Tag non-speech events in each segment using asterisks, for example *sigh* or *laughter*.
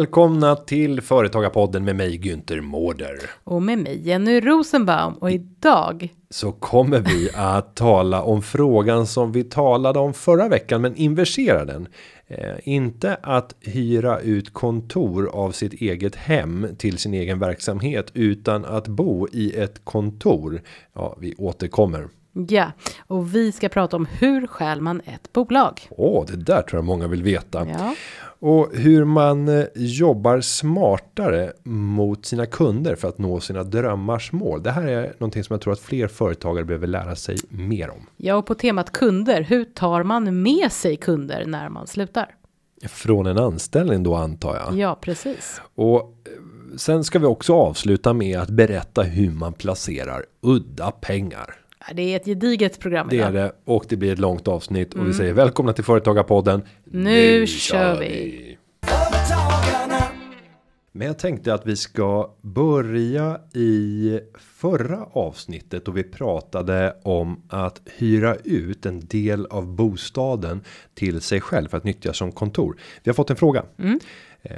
Välkomna till Företagarpodden med mig Günther Mårder. Och med mig Jenny Rosenbaum och idag Så kommer vi att tala om frågan som vi talade om förra veckan men inversera den. Eh, inte att hyra ut kontor av sitt eget hem till sin egen verksamhet utan att bo i ett kontor. Ja, vi återkommer. Ja, och vi ska prata om hur skäl man ett bolag. Åh, det där tror jag många vill veta. Ja, Och hur man eh, jobbar smartare mot sina kunder för att nå sina drömmars mål. Det här är någonting som jag tror att fler företagare behöver lära sig mer om. ja och på temat kunder, hur tar man med sig kunder när man slutar? Från en anställning då antar jag. Ja, precis. Och eh, sen ska vi också avsluta med att berätta hur man placerar udda pengar. Det är ett gediget program Det är det och det blir ett långt avsnitt och vi säger välkomna till Företagarpodden. Nu kör vi. Företagarna. Men jag tänkte att vi ska börja i förra avsnittet och vi pratade om att hyra ut en del av bostaden till sig själv för att nyttja som kontor. Vi har fått en fråga. Eh,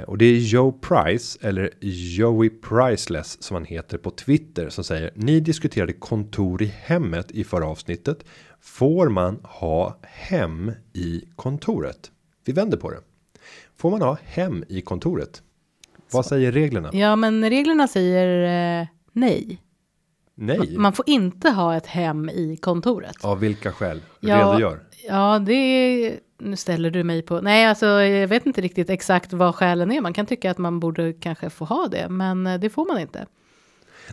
Och det är Joe Price eller Joey Priceless som han heter på Twitter som säger ni diskuterade kontor i hemmet i förra avsnittet. Får man ha hem i kontoret? Vi vänder på det. Får man ha hem i kontoret? Vad säger reglerna? Ja, men reglerna säger eh, nej. Nej. Man får inte ha ett hem i kontoret. Av vilka skäl? Ja. Redogör. Ja, det är, nu ställer du mig på. Nej, alltså jag vet inte riktigt exakt vad skälen är. Man kan tycka att man borde kanske få ha det, men eh, det får man inte.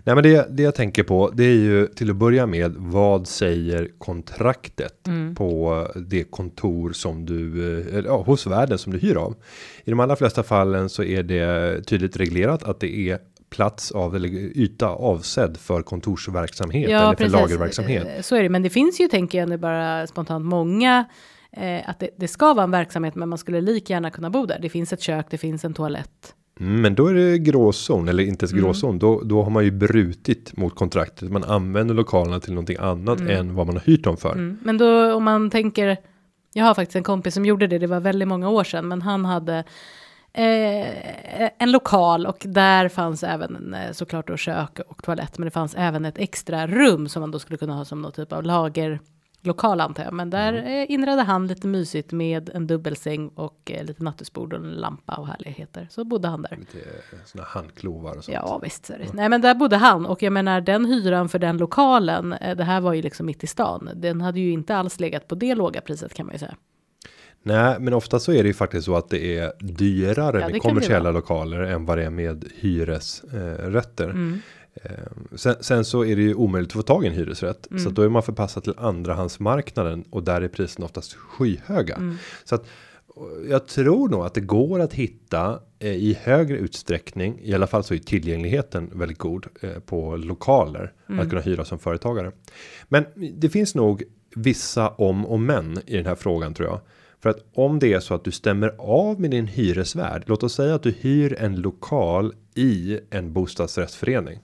Nej, men det, det jag tänker på, det är ju till att börja med. Vad säger kontraktet Mm. på det kontor som du eh, ja, hos värden som du hyr av? I de allra flesta fallen så är det tydligt reglerat att det är plats av eller yta avsedd för kontorsverksamhet eller för lagerverksamhet. Eh, Så är det, men det finns ju, tänker jag nu bara spontant, många eh, att det, det ska vara en verksamhet, men man skulle lika gärna kunna bo där. Det finns ett kök, det finns en toalett. Mm, Men då är det gråzon eller inte Mm. ens gråzon. Då, då har man ju brutit mot kontraktet. Man använder lokalerna till någonting annat än vad man har hyrt dem för. Mm. Men då om man tänker, jag har faktiskt en kompis som gjorde det, det var väldigt många år sedan, men han hade eh, en lokal och där fanns även eh, såklart då kök och toalett, men det fanns även ett extra rum som man då skulle kunna ha som någon typ av lagerlokal antar jag. Men där Mm. eh, inredde han lite mysigt med en dubbelsäng och eh, lite nattduksbord och en lampa och härligheter. Så bodde han där. Lite såna handklovar och sånt. Ja visst, det. Nej men där bodde han och jag menar den hyran för den lokalen, eh, det här var ju liksom mitt i stan. Den hade ju inte alls legat på det låga priset kan man ju säga. Nej, men ofta så är det ju faktiskt så att det är dyrare Ja, det med kommersiella lokaler än vad det är med hyresrätter. Eh. Mm. Eh, sen, sen så är det ju omöjligt att få tag i en hyresrätt. Mm. Så då är man förpassad till andrahandsmarknaden och där är priserna oftast skyhöga. Mm. Så att jag tror nog att det går att hitta eh, i högre utsträckning. I alla fall så är tillgängligheten väldigt god eh, på lokaler Mm. att kunna hyra som företagare. Men det finns nog vissa om och men i den här frågan tror jag. För att om det är så att du stämmer av med din hyresvärd. Låt oss säga att du hyr en lokal i en bostadsrättsförening.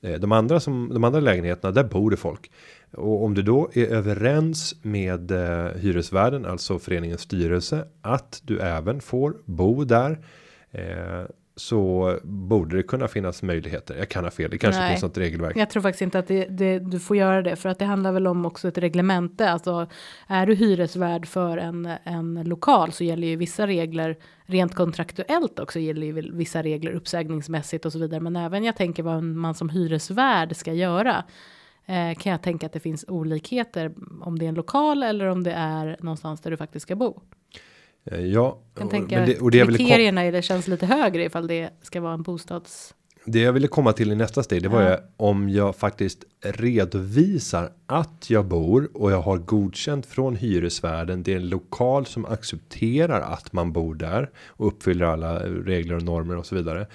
Eh, De andra som de andra lägenheterna där bor det folk. Och om du då är överens med eh, hyresvärden, alltså föreningens styrelse, att du även får bo där. Eh, så borde det kunna finnas möjligheter. Jag kan ha fel. Det kanske Nej. finns något regelverk. Jag tror faktiskt inte att det, det, du får göra det för att det handlar väl om också ett reglemente. Alltså är du hyresvärd för en, en lokal så gäller ju vissa regler rent kontraktuellt också gäller ju vissa regler uppsägningsmässigt och så vidare. Men även jag tänker vad man som hyresvärd ska göra. Eh, kan jag tänka att det finns olikheter om det är en lokal eller om det är någonstans där du faktiskt ska bo. Eh, Ja, Jag tänka men det, och det kom, kriterierna är det känns lite högre ifall det ska vara en bostads. det jag ville komma till i nästa steg. Det var Ja. ju om jag faktiskt redovisar att jag bor och jag har godkänt från hyresvärden. Det är en lokal som accepterar att man bor där och uppfyller alla regler och normer och så vidare.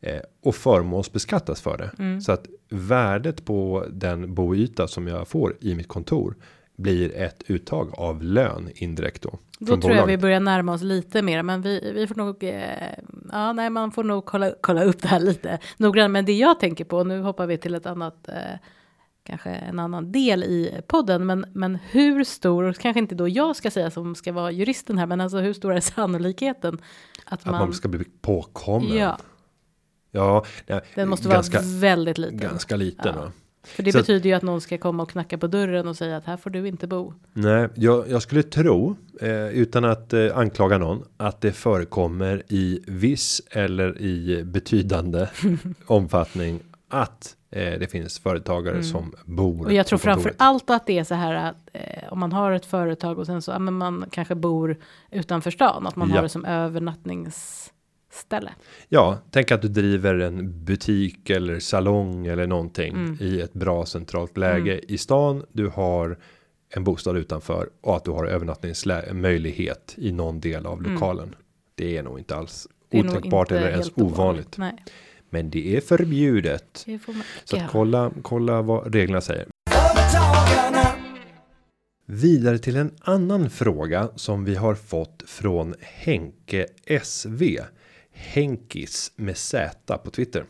Eh, och förmånsbeskattas för det. Mm. Så att värdet på den boyta som jag får i mitt kontor blir ett uttag av lön indirekt då. Då tror jag vi bolaget. börjar närma oss lite mer, men vi, vi får nog eh, ja, nej, man får nog kolla, kolla upp det här lite noggrant. Men det jag tänker på, nu hoppar vi till ett annat, eh, kanske en annan del i podden, men, men hur stor, kanske inte då jag ska säga som ska vara juristen här, men alltså hur stor är *laughs* sannolikheten att, Att man, man, ska bli påkommen. ja, Ja, nej, den måste ganska, vara väldigt liten. ganska liten. Ja. För det Så- betyder ju att någon ska komma och knacka på dörren och säga att här får du inte bo. Nej, jag, jag skulle tro eh, utan att eh, anklaga någon att det förekommer i viss eller i betydande *laughs* omfattning att eh, det finns företagare som bor. Mm. Och jag tror framför kontoret. allt att det är så här att eh, om man har ett företag och sen så, ja, men man kanske bor utanför stan, att man Ja. har det som övernattningsställe. Ja, tänk att du driver en butik eller salong eller någonting Mm. i ett bra centralt läge i stan. Du har en bostad utanför och att du har övernattningsmöjlighet i någon del av lokalen. Det är nog inte alls Mm. Otänkbart inte eller ens ovanligt. Nej, Men det är förbjudet. det Så att kolla, kolla vad reglerna säger. Vidare till en annan fråga som vi har fått från Henke SV. Henkis med Z på Twitter.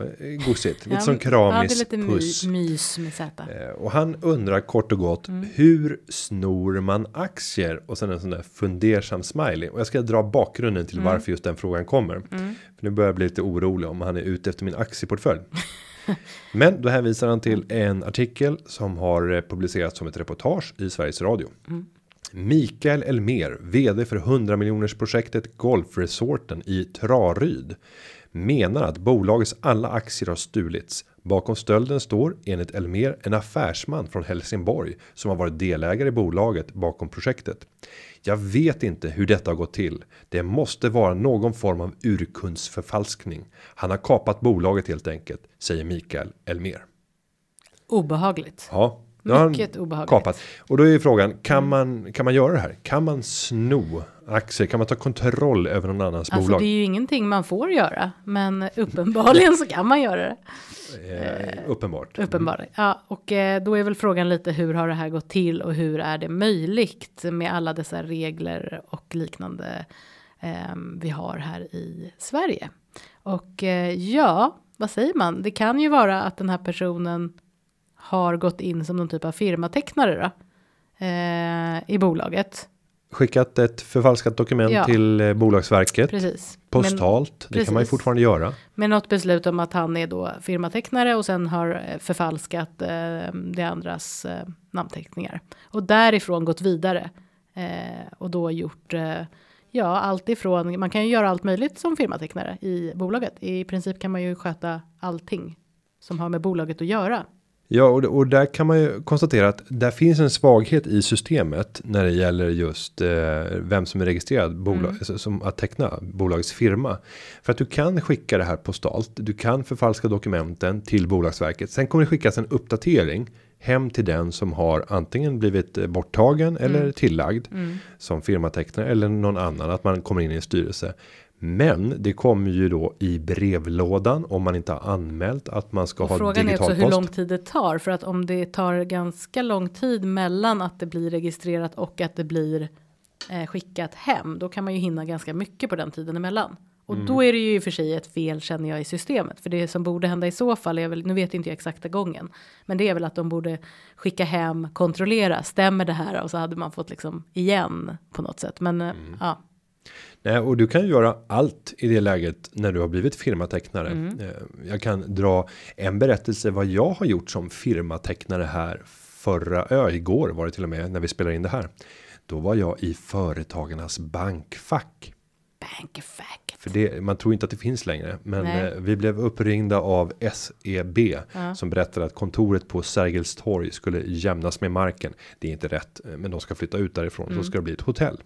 Eh, Gosigt, lite Ja, som kramis Ja, det är lite puss. my, mys med Z. Eh, Och han undrar kort och gott Mm. hur snor man aktier och sen en sån där fundersam smiley och jag ska dra bakgrunden till Mm. varför just den frågan kommer. För nu börjar jag bli lite orolig om han är ute efter min aktieportfölj. *laughs* Men då hänvisar han till en artikel som har eh, publicerats som ett reportage i Sveriges Radio. Mikael Elmer, vd för 100 miljoners projektet Golfresorten i Traryd menar att bolagets alla aktier har stulits. Bakom stölden står enligt Elmer en affärsman från Helsingborg som har varit delägare i bolaget bakom projektet. Jag vet inte hur detta har gått till. Det måste vara någon form av urkundsförfalskning. Han har kapat bolaget helt enkelt, säger Mikael Elmer. Obehagligt. Ja, Mycket obehagligt. kapat. Och då är ju frågan, kan man, kan man göra det här? Kan man sno aktier? Kan man ta kontroll över någon annans Alltså bolag? det är ju ingenting man får göra, men uppenbarligen så kan man göra det. Eh, uppenbart. Uppenbarligen. Ja, och eh, då är väl frågan lite hur har det här gått till och hur är det möjligt med alla dessa regler och liknande eh, vi har här i Sverige. Och eh, ja, vad säger man? Det kan ju vara att den här personen har gått in som någon typ av firmatecknare då, eh, i bolaget. Skickat ett förfalskat dokument Ja. till eh, Bolagsverket. Precis. Postalt, det kan man ju precis. fortfarande göra. Med något beslut om att han är då firmatecknare och sen har eh, förfalskat eh, det andras eh, namnteckningar. Och därifrån gått vidare. Eh, och då gjort, eh, ja allt ifrån, man kan ju göra allt möjligt som firmatecknare i bolaget. I princip kan man ju sköta allting som har med bolaget att göra. Ja, och, och där kan man ju konstatera att där finns en svaghet i systemet när det gäller just eh, vem som är registrerad bolag Mm. alltså, som att teckna bolagets firma. För att du kan skicka det här postalt. Du kan förfalska dokumenten till Bolagsverket. Sen kommer det skickas en uppdatering hem till den som har antingen blivit eh, borttagen Mm. eller tillagd som firmatecknare eller någon annan att man kommer in i en styrelse. Men det kommer ju då i brevlådan om man inte har anmält att man ska Och ha frågan är digital också hur post. lång tid det tar. För att om det tar ganska lång tid mellan att det blir registrerat och att det blir eh, skickat hem. Då kan man ju hinna ganska mycket på den tiden emellan. Och Mm. då är det ju i och för sig ett fel känner jag i systemet. För det som borde hända i så fall är väl, nu vet inte jag exakta gången. Men det är väl att de borde skicka hem, kontrollera, stämmer det här? Och så hade man fått liksom igen på något sätt. Men eh, Mm. ja, Nej, och du kan ju göra allt i det läget när du har blivit firmatecknare. Mm. Eh, Jag kan dra en berättelse vad jag har gjort som firmatecknare här förra ö, igår var det till och med när vi spelar in det här. Då var jag i företagarnas bankfack. bankfacket. För det, man tror inte att det finns längre. Men Nej. eh, vi blev uppringda av SEB. Ja. Som berättade att kontoret på Sergels torg skulle jämnas med marken. Det är inte rätt. eh, Men de ska flytta ut därifrån. Mm. Så ska det bli ett hotell.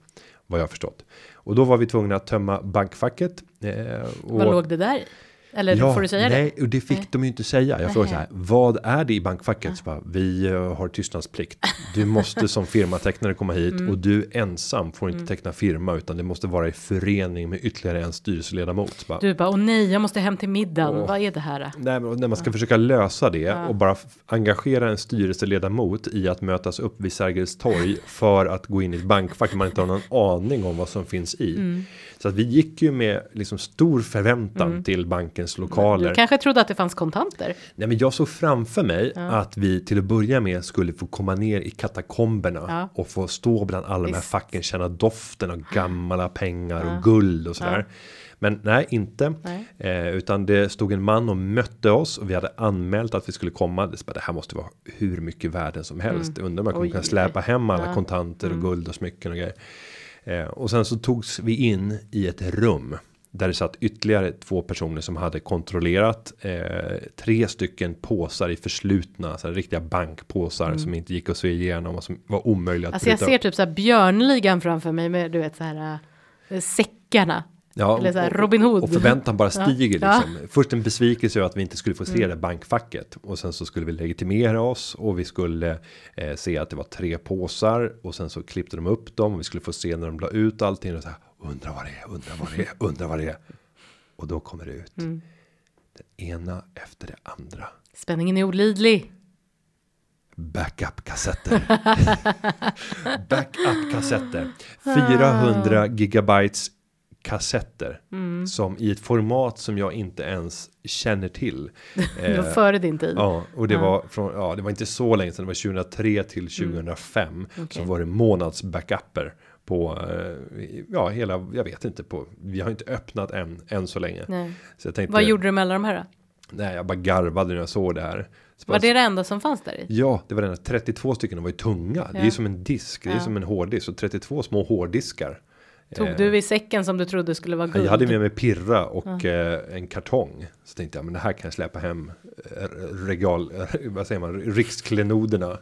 Vad jag förstått. Och då var vi tvungna att tömma bankfacket. Eh, och Vad låg det där Eller får du säga nej, det? och det fick Nej. de ju inte säga. Jag frågade så här, vad är det i bankfacket? Så bara, vi eh, har tystnadsplikt. Du måste som firmatecknare komma hit Mm. och du ensam får inte teckna firma utan det måste vara i förening med ytterligare en styrelseledamot. Bara, Du bara, åh nej, jag måste hem till middagen. Åh. Vad är det här? Nej, men när man ska försöka lösa det och bara engagera en styrelseledamot i att mötas upp vid Sergels torg för att gå in i ett bankfack man inte har någon aning om vad som finns i. Mm. Så att vi gick ju med liksom stor förväntan till bankens lokaler. Mm. Du kanske trodde att det fanns kontanter? Nej, men jag såg framför mig att vi till att börja med skulle få komma ner i katakomberna Ja. och få stå bland alla de här Visst. facken, känna doften av gamla pengar och guld och sådär. Men nej, inte. Nej. Eh, utan det stod en man och mötte oss och vi hade anmält att vi skulle komma. Det, bara, det här måste vara hur mycket värden som helst. Undrar om jag kommer Mm. Kunna släpa hem alla Ja. Mm. kontanter och guld och smycken och grejer. Eh, och sen så togs vi in i ett rum. Där det satt ytterligare två personer som hade kontrollerat eh, tre stycken påsar i förslutna, så här, riktiga bankpåsar som inte gick att se igenom och som var omöjliga att Mm. Alltså jag bryta ser typ så här björnligan framför mig med du vet så här äh, säckarna. Ja, Eller så här och-. Och förväntan bara *laughs* Ja. stiger Ja. Mm. liksom. Först en besvikelse över att vi inte skulle få se det bankfacket. Och sen så skulle vi legitimera oss. Och vi skulle eh, se att det var tre påsar. Och sen så klippte de upp dem. Och vi skulle få se när de la ut allting. Och så här, undra vad det är, undra vad det är, *laughs* undra vad det är. Och då kommer det ut. Mm. Den ena efter det andra. Spänningen är olidlig. Backup-kassetter. *laughs* Backup-kassetter. 400 gigabytes kassetter. Som i ett format som jag inte ens känner till. *laughs* Det var Eh, före din tid. Ja, och det var från, ja, det var inte så länge sedan, det var 2003 till 2005. Mm. Okej. Så var det månads backuper på, eh, ja, hela, jag vet inte på, vi har inte öppnat än, än så länge. Nej. Så jag tänkte, Vad gjorde du med alla de här då? nej, jag bara garvade när jag såg det här. Så Var det det enda som fanns där i? Ja, det var den här 32 stycken, de var ju tunga. Det är Ja. som en disk, det är Ja. som en hårddisk. Så 32 små hårddiskar. Tog Eh, du i säcken som du trodde skulle vara guld? Jag hade med mig pirra och eh, en kartong. Så tänkte jag, men det här kan jag släppa hem regal, *laughs* vad säger man, riksklenoderna.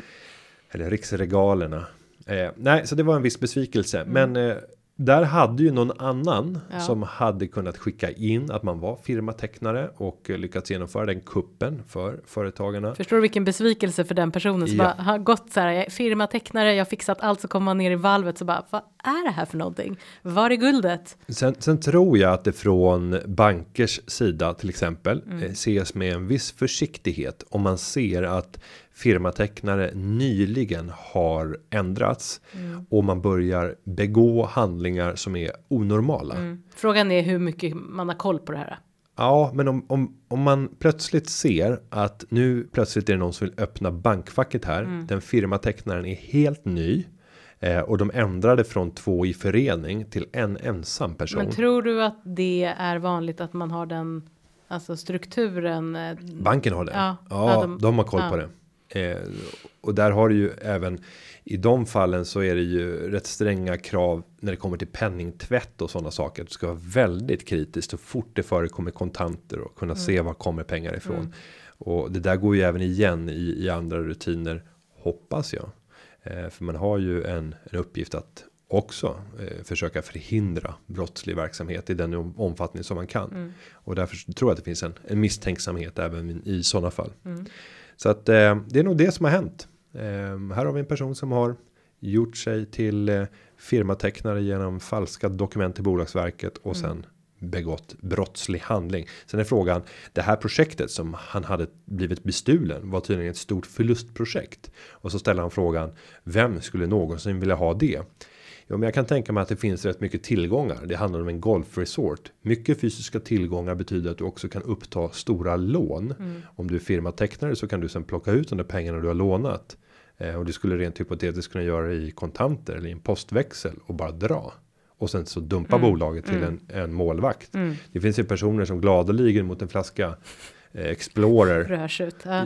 *laughs* Eller riksregalerna. Eh, nej, så det var en viss besvikelse. Men eh, där hade ju någon annan Mm. Ja. som hade kunnat skicka in att man var firmatecknare och eh, lyckats genomföra den kuppen för företagarna. Förstår du vilken besvikelse för den personen som Ja. bara har gått så här, jag är firmatecknare, jag fixat allt, så kommer man ner i valvet så bara, vad är det här för någonting? Var är guldet? Sen, sen tror jag att det från bankers sida till exempel Mm. eh, ses med en viss försiktighet om man ser att firmatecknare nyligen har ändrats Mm. och man börjar begå handlingar som är onormala. Mm. Frågan är hur mycket man har koll på det här. Ja, men om, om, om man plötsligt ser att nu plötsligt är det någon som vill öppna bankfacket här. Mm. Den firmatecknaren är helt ny. Eh, och de ändrade från två i förening till en ensam person. Men tror du att det är vanligt att man har den, alltså strukturen? eh, Banken har det. Ja, Ja, ja, de, de- har koll ja. på det. Eh, och där har du ju även i de fallen så är det ju rätt stränga krav när det kommer till penningtvätt och sådana saker. Du ska vara väldigt kritisk så fort det förekommer kontanter och kunna se Mm. var kommer pengar ifrån. Och det där går ju även igen i, i andra rutiner hoppas jag. Eh, för man har ju en, en uppgift att också eh, försöka förhindra brottslig verksamhet i den om- omfattning som man kan. Mm. Och därför tror jag att det finns en, en misstänksamhet även i sådana fall. Mm. Så att eh, det är nog det som har hänt. Eh, här har vi en person som har gjort sig till eh, firmatecknare genom falska dokument till Bolagsverket och sen begått brottslig handling. Sen är frågan det här projektet som han hade blivit bestulen var tydligen ett stort förlustprojekt och så ställer han frågan vem skulle någonsin vilja ha det? Ja, men jag kan tänka mig att det finns rätt mycket tillgångar. Det handlar om en golfresort. Mycket fysiska tillgångar betyder att du också kan uppta stora lån. Om du är firmatecknare så kan du sen plocka ut de där pengarna du har lånat. Eh, och du skulle rent hypotetiskt kunna göra det i kontanter eller i en postväxel och bara dra. Och sen så dumpa bolaget till en, en målvakt. Det finns ju personer som gladeligen mot en flaska eh, Explorer Rörs ut. Ja.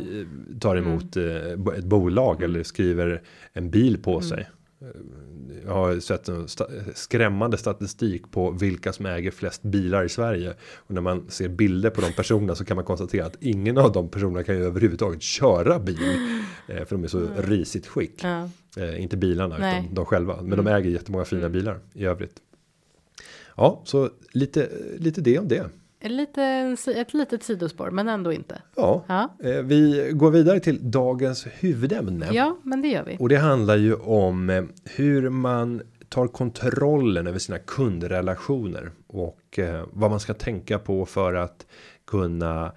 tar emot eh, bo- ett bolag eller skriver en bil på sig. Jag har sett en sta skrämmande statistik på vilka som äger flest bilar i Sverige. Och när man ser bilder på de personerna så kan man konstatera att ingen av de personerna kan ju överhuvudtaget köra bil. Eh, för de är så risigt skick. Ja. Eh, inte bilarna Nej. Mm. utan de själva. Men de äger jättemånga fina bilar i övrigt. Ja, så lite, lite det om det. Lite, ett litet sidospår, men ändå inte. Ja, Ja, eh, vi går vidare till dagens huvudämne. ja men det gör vi. Och det handlar ju om eh, hur man tar kontrollen över sina kundrelationer och eh, vad man ska tänka på för att kunna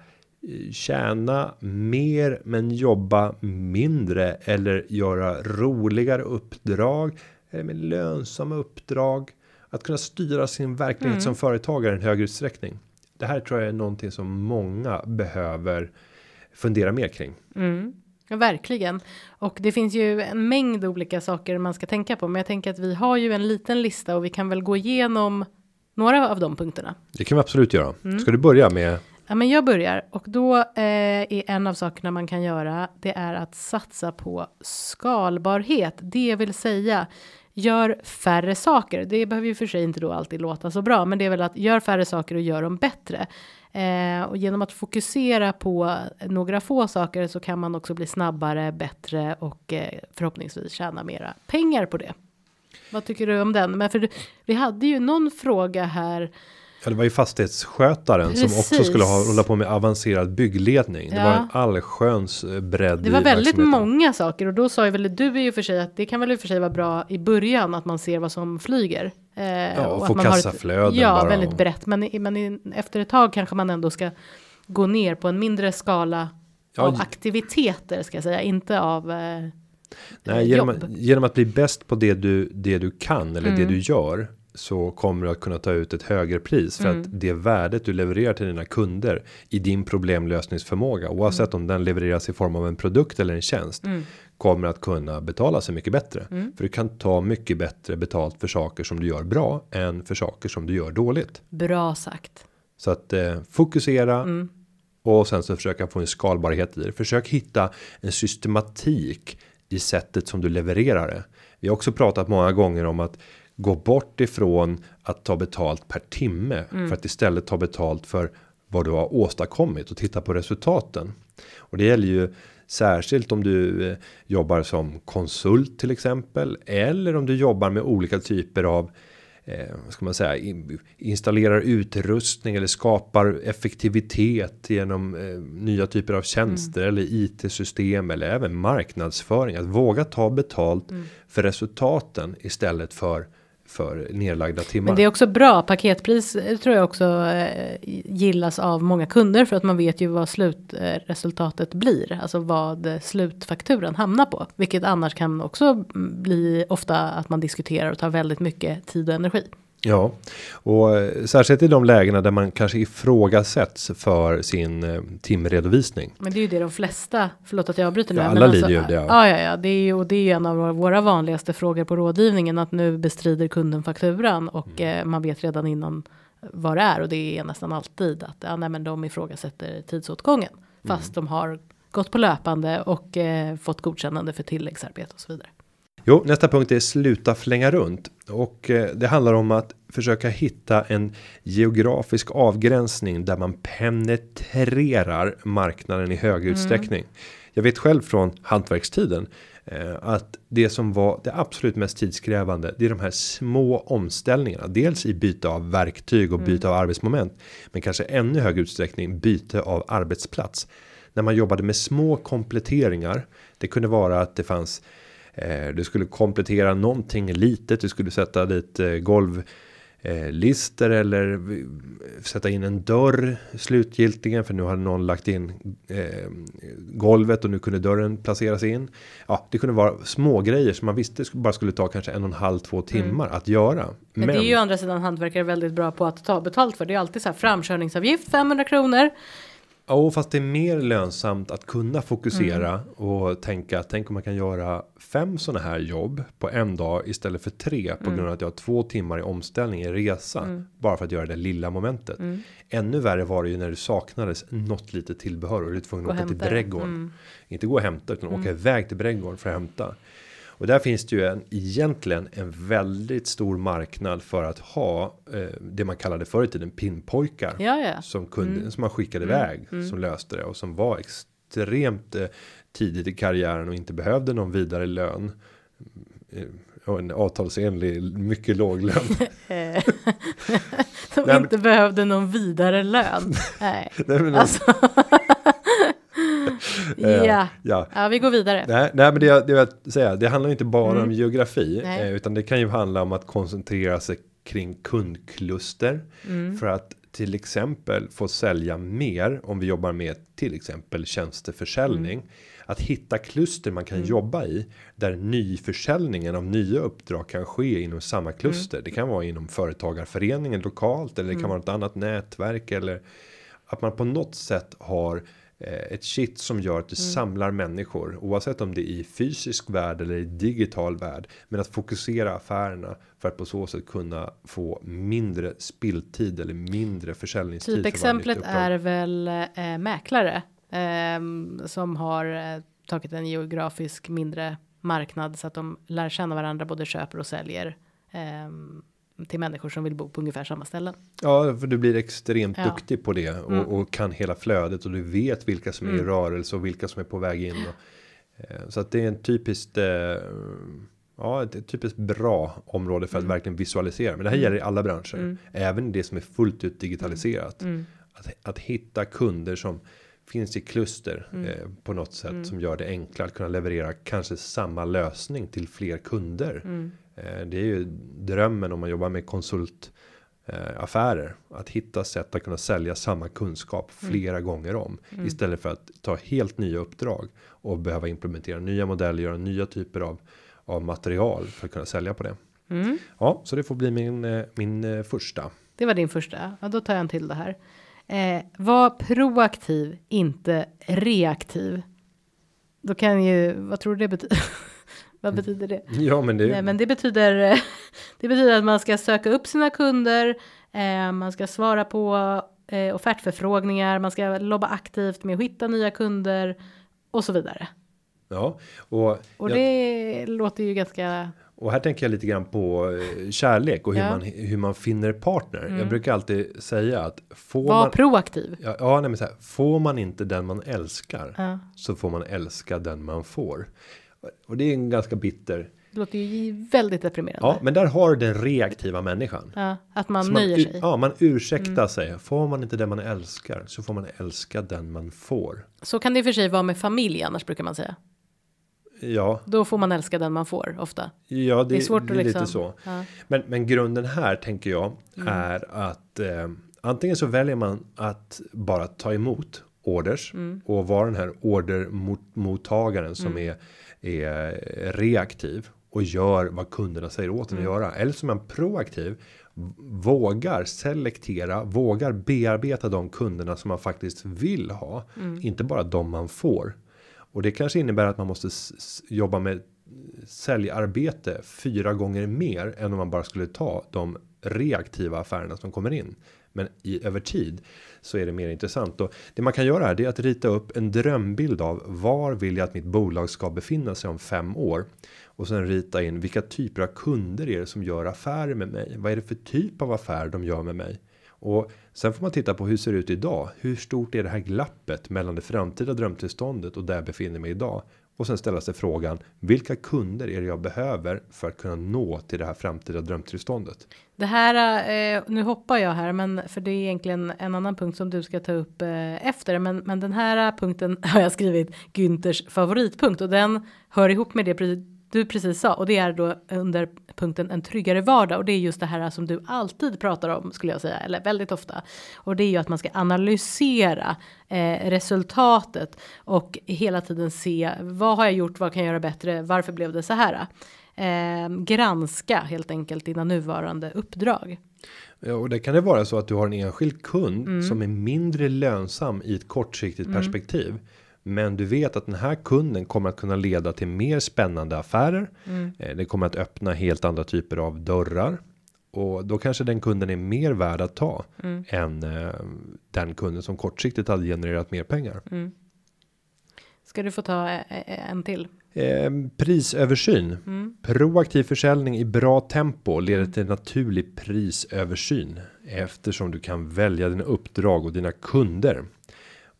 tjäna mer men jobba mindre eller göra roligare uppdrag eller med lönsamma uppdrag att kunna styra sin verklighet som företagare i en högre utsträckning. Det här tror jag är någonting som många behöver fundera mer kring. Mm, ja, verkligen. Och det finns ju en mängd olika saker man ska tänka på. Men jag tänker att vi har ju en liten lista och vi kan väl gå igenom några av de punkterna. Det kan vi absolut göra. Ska du börja med Ja, men jag börjar och då eh, är en av sakerna man kan göra. Det är att satsa på skalbarhet, det vill säga gör färre saker. Det behöver ju för sig inte då alltid låta så bra, men det är väl att gör färre saker och gör dem bättre. Eh, och genom att fokusera på några få saker så kan man också bli snabbare, bättre och eh, förhoppningsvis tjäna mera pengar på det. Vad tycker du om den? Men för vi hade ju någon fråga här. Ja, det var ju fastighetsskötaren som också Precis. skulle ha hålla på med avancerad byggledning. Det Ja. var en allsköns eh, bredd. Det var väldigt många saker och då sa ju väl du i och för sig att det kan väl i och för sig vara bra i början att man ser vad som flyger. Eh, och att få man har ett- kassaflöden Ja, bara väldigt och- brett. Men, men efter ett tag kanske man ändå ska gå ner på en mindre skala Ja, av aktiviteter ska jag säga, inte av eh, Nej, genom, genom att bli bäst på det du, det du kan eller Mm. det du gör. Så kommer du att kunna ta ut ett högre pris för Mm. att det värdet du levererar till dina kunder i din problemlösningsförmåga oavsett om den levereras i form av en produkt eller en tjänst Mm. kommer att kunna betala sig mycket bättre Mm. för du kan ta mycket bättre betalt för saker som du gör bra än för saker som du gör dåligt. bra sagt. Så att eh, fokusera Mm. och sen så försöka få en skalbarhet i det. Försök hitta en systematik i sättet som du levererar det. Vi har också pratat många gånger om att gå bort ifrån att ta betalt per timme för att istället ta betalt för vad du har åstadkommit och titta på resultaten. Och det gäller ju särskilt om du eh, jobbar som konsult till exempel eller om du jobbar med olika typer av eh, ska man säga in, installerar utrustning eller skapar effektivitet genom eh, nya typer av tjänster eller IT-system eller även marknadsföring. Att våga ta betalt för resultaten istället för för nedlagda timmar. Men det är också bra, paketpris eh, tror jag också eh, gillas av många kunder för att man vet ju vad slutresultatet blir, alltså vad slutfakturan hamnar på, vilket annars kan också bli ofta att man diskuterar och tar väldigt mycket tid och energi. Ja, och eh, särskilt i de lägena där man kanske ifrågasätts för sin eh, timredovisning. Men det är ju det de flesta, förlåt att jag avbryter nu. Ja, men alla lider ju det, ja. Ja, ja, ja, det är ju, och det är ju en av våra vanligaste frågor på rådgivningen att nu bestrider kunden fakturan och Mm. eh, man vet redan innan vad det är och det är nästan alltid att ja, nej, men de ifrågasätter tidsåtgången fast Mm. de har gått på löpande och eh, fått godkännande för tilläggsarbete och så vidare. Jo, nästa punkt är sluta flänga runt och eh, det handlar om att försöka hitta en geografisk avgränsning där man penetrerar marknaden i högre utsträckning. Jag vet själv från hantverkstiden eh, att det som var det absolut mest tidskrävande. Det är de här små omställningarna, dels i byte av verktyg och byte av arbetsmoment, men kanske ännu högre utsträckning byte av arbetsplats. När man jobbade med små kompletteringar. Det kunde vara att det fanns du skulle komplettera någonting litet. Du skulle sätta dit eh, golv eh, lister eller v- sätta in en dörr slutgiltigen för nu har någon lagt in eh, golvet och nu kunde dörren placeras in. Ja, det kunde vara små grejer som man visste bara skulle ta kanske en och en halv två timmar att göra. Men, det är ju andra sidan hantverkare väldigt bra på att ta betalt för. Det är alltid så här framkörningsavgift 500 kronor. Ja, fast det är mer lönsamt att kunna fokusera och tänka. Tänk om man kan göra fem sådana här jobb på en dag istället för tre på grund av att jag har två timmar i omställning i resa bara för att göra det lilla momentet. Ännu värre var det ju när det saknades något litet tillbehör och du är tvungen att åka till brädgården. Inte gå och hämta utan åka iväg till brädgården för att hämta. Och där finns det ju en, egentligen en väldigt stor marknad för att ha eh, det man kallade förr i tiden pinpojkar Ja, ja. som kunde som man skickade iväg som löste det och som var extremt eh, tidigt i karriären och inte behövde någon vidare lön. Eh, och en avtalsenlig mycket låg lön. *laughs* *laughs* Men- inte behövde någon vidare lön. *laughs* Nej, Nej, men, alltså. *laughs* eh, ja. ja. ja, vi går vidare. Nej, nej, men det jag, det jag vill säga, det handlar inte bara Mm. om geografi, eh, utan det kan ju handla om att koncentrera sig kring kundkluster Mm. för att till exempel få sälja mer om vi jobbar med till exempel tjänsteförsäljning. Mm. Att hitta kluster man kan jobba i där nyförsäljningen av nya uppdrag kan ske inom samma kluster. Mm. Det kan vara inom företagarföreningen lokalt eller det kan vara ett annat nätverk eller att man på något sätt har ett shit som gör att det samlar människor oavsett om det är i fysisk värld eller i digital värld. Men att fokusera affärerna för att på så sätt kunna få mindre spilltid eller mindre försäljningstid. för nytt uppdrag. är väl eh, mäklare ehm, som har eh, tagit en geografisk mindre marknad så att de lär känna varandra både köper och säljer ehm, till människor som vill bo på ungefär samma ställen. Ja, för du blir extremt Ja. duktig på det och, Mm. och kan hela flödet och du vet vilka som är i Mm. rörelse och vilka som är på väg in. Och, eh, så att det är en typiskt. Eh, ja, ett, typiskt bra område för att verkligen visualisera. Men det här Mm. gäller i alla branscher, Mm. även det som är fullt ut digitaliserat. Mm. Att, att hitta kunder som finns i kluster Mm. eh, på något sätt Mm. som gör det enklare att kunna leverera kanske samma lösning till fler kunder. Mm. Eh, Det är ju drömmen om man jobbar med konsult eh, affärer att hitta sätt att kunna sälja samma kunskap Mm. flera gånger om istället för att ta helt nya uppdrag och behöva implementera nya modeller, göra nya typer av av material för att kunna sälja på det. Mm. Ja, så det får bli min eh, min eh, första. Det var din första. Ja, då tar jag en till det här. Eh, var proaktiv, inte reaktiv. Då kan ju, vad tror du det betyder? *laughs* vad betyder det? *laughs* Ja, men det Nej, men det betyder, *laughs* det betyder att man ska söka upp sina kunder, eh, man ska svara på eh, offertförfrågningar, man ska lobba aktivt med att hitta nya kunder och så vidare. ja, och Och jag- det låter ju ganska, Och här tänker jag lite grann på eh, kärlek och hur Ja. man hur man finner partner. Jag Mm. brukar alltid säga att får var man proaktiv. ja, ja nej, men så här, får man inte den man älskar Ja, så får man älska den man får. Och det är en ganska bitter. det låter ju väldigt deprimerande. Ja, men där har du den reaktiva människan. Ja, att man Så nöjer u- sig. Mm. Ja, man ursäktar sig. Får man inte den man älskar så får man älska den man får. Så kan det i och för sig vara med familj annars brukar man säga. Ja, Då får man älska den man får ofta. ja det, Det är svårt det att liksom. lite så. Ja. Men, men grunden här tänker jag Mm. är att eh, antingen så väljer man att bara ta emot orders Mm. och vara den här ordermottagaren som är, är reaktiv och gör vad kunderna säger åt en Mm. att göra. Eller som är man proaktiv vågar selektera, vågar bearbeta de kunderna som man faktiskt vill ha, Mm. inte bara de man får. Och det kanske innebär att man måste jobba med säljarbete fyra gånger mer än om man bara skulle ta de reaktiva affärerna som kommer in. Men i över tid så är det mer intressant och det man kan göra här det är att rita upp en drömbild av var vill jag att mitt bolag ska befinna sig om fem år och sen rita in vilka typer av kunder är det som gör affärer med mig? Vad är det för typ av affär de gör med mig? Och sen får man titta på hur ser det ut idag? Hur stort är det här glappet mellan det framtida drömtillståndet och där jag befinner mig idag? Och sen ställa sig frågan vilka kunder är det jag behöver för att kunna nå till det här framtida drömtillståndet? Det här, eh, nu hoppar jag här, men för det är egentligen en annan punkt som du ska ta upp eh, efter. Men, men den här punkten *laughs* har jag skrivit Günthers favoritpunkt och den hör ihop med det du precis sa. Och det är då under punkten en tryggare vardag. Och det är just det här som du alltid pratar om skulle jag säga eller väldigt ofta. Och det är ju att man ska analysera eh, resultatet och hela tiden se vad har jag gjort, vad kan jag göra bättre, varför blev det så här? Eh, granska helt enkelt dina nuvarande uppdrag. Ja, och det kan det vara så att du har en enskild kund Mm. som är mindre lönsam i ett kortsiktigt perspektiv. Men du vet att den här kunden kommer att kunna leda till mer spännande affärer. Mm. Eh, Det kommer att öppna helt andra typer av dörrar. Och då kanske den kunden är mer värd att ta. Mm. Än eh, den kunden som kortsiktigt hade genererat mer pengar. Ska du få ta eh, eh, en till? Eh, prisöversyn. Mm. Proaktiv försäljning i bra tempo leder till naturlig prisöversyn eftersom du kan välja dina uppdrag och dina kunder.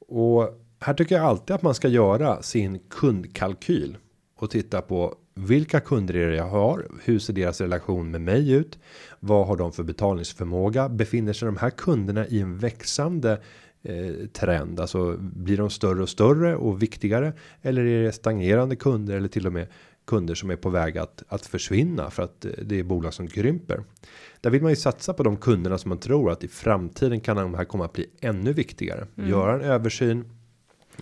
Och här tycker jag alltid att man ska göra sin kundkalkyl och titta på vilka kunder är det jag har? Hur ser deras relation med mig ut? Vad har de för betalningsförmåga? Befinner sig de här kunderna i en växande eh, trend? Alltså blir de större och större och viktigare? Eller är det stagnerande kunder eller till och med kunder som är på väg att att försvinna för att eh, det är bolag som krymper. Där vill man ju satsa på de kunderna som man tror att i framtiden kan de här komma att bli ännu viktigare. Mm. Göra en översyn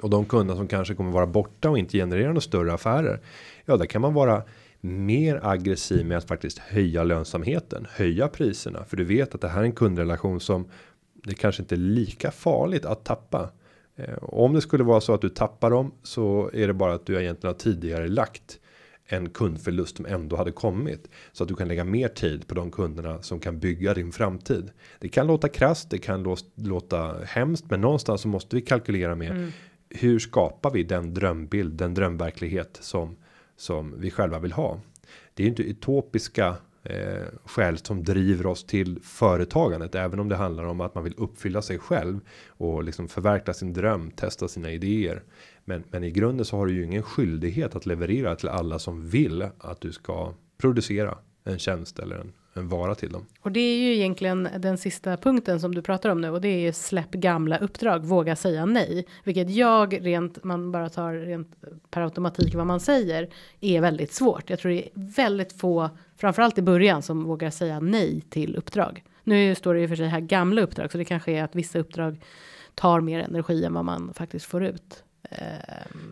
och de kunder som kanske kommer vara borta och inte generera några större affärer. Ja, där kan man vara mer aggressiv med att faktiskt höja lönsamheten, höja priserna, för du vet att det här är en kundrelation som det kanske inte är lika farligt att tappa. Eh, om det skulle vara så att du tappar dem så är det bara att du egentligen har tidigare lagt en kundförlust som ändå hade kommit så att du kan lägga mer tid på de kunderna som kan bygga din framtid. Det kan låta krasst, det kan låta hemskt, men någonstans så måste vi kalkylera med mm. hur skapar vi den drömbild, den drömverklighet som som vi själva vill ha. Det är inte utopiska eh, skäl som driver oss till företagandet, även om det handlar om att man vill uppfylla sig själv och liksom förverkliga sin dröm, testa sina idéer. Men, men i grunden så har du ju ingen skyldighet att leverera till alla som vill att du ska producera en tjänst eller en, en vara till dem. Och det är ju egentligen den sista punkten som du pratar om nu och det är ju släpp gamla uppdrag, våga säga nej, vilket jag rent man bara tar rent per automatik vad man säger är väldigt svårt. Jag tror det är väldigt få, framförallt i början som vågar säga nej till uppdrag. Nu står det ju för sig här gamla uppdrag, så det kanske är att vissa uppdrag tar mer energi än vad man faktiskt får ut. Eh,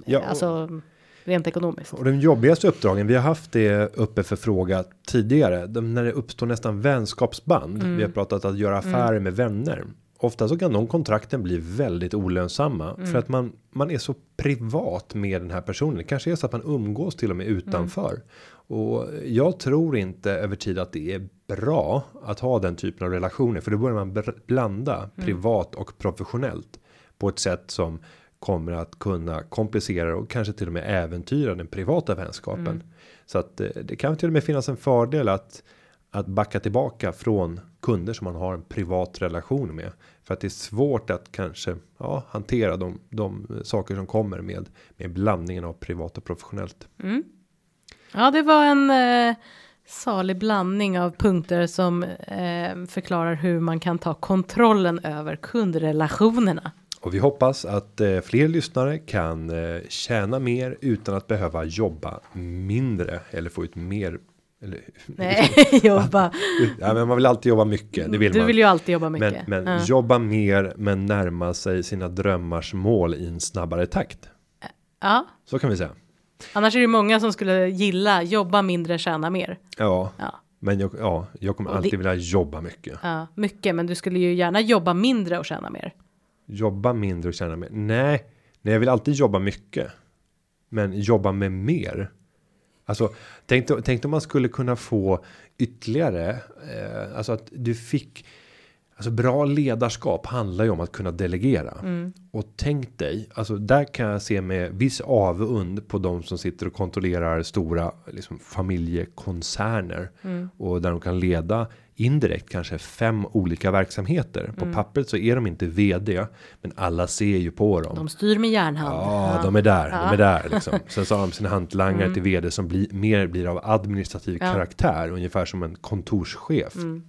ja, alltså rent ekonomiskt. Och de jobbigaste uppdragen, vi har haft det uppe för fråga tidigare, de, när det uppstår nästan vänskapsband. Mm. Vi har pratat att göra affärer mm. med vänner. Ofta så kan de kontrakten bli väldigt olönsamma mm. för att man man är så privat med den här personen. Det kanske är så att man umgås till och med utanför mm. Och jag tror inte över tid att det är bra att ha den typen av relationer för då börjar man blanda mm. privat och professionellt på ett sätt som kommer att kunna komplicera och kanske till och med äventyra den privata vänskapen. Mm. Så att det, eh, det kan till och med finnas en fördel att att backa tillbaka från kunder som man har en privat relation med för att det är svårt att kanske ja, hantera de, de saker som kommer med med blandningen av privat och professionellt. Mm. Ja, det var en eh, salig blandning av punkter som eh, förklarar hur man kan ta kontrollen över kundrelationerna. Och vi hoppas att eh, fler lyssnare kan eh, tjäna mer utan att behöva jobba mindre eller få ut mer. Eller, *laughs* Nej, *laughs* *laughs* jobba. Ja, men man vill alltid jobba mycket. Det vill du man. vill ju alltid jobba mycket. Men, men ja. jobba mer, men närma sig sina drömmars mål i en snabbare takt. Ja, så kan vi säga. Annars är det många som skulle gilla jobba mindre, tjäna mer. Ja, ja. men jag, ja, jag kommer alltid det, vilja jobba mycket. Ja, mycket, men du skulle ju gärna jobba mindre och tjäna mer jobba mindre och tjäna mer. Nej, nej, jag vill alltid jobba mycket. Men jobba med mer. Alltså, tänk, tänk om man skulle kunna få ytterligare. Eh, alltså att du fick. Alltså bra ledarskap handlar ju om att kunna delegera. Mm. Och tänk dig, alltså där kan jag se med viss avund på de som sitter och kontrollerar stora liksom, familjekoncerner. Mm. Och där de kan leda indirekt kanske fem olika verksamheter. På mm. pappret så är de inte vd, men alla ser ju på dem. De styr med järnhand. Ja, ja. de är där, ja. de är där liksom. Sen så har de sina hantlangare mm. till vd som blir mer blir av administrativ ja. karaktär, ungefär som en kontorschef. Mm.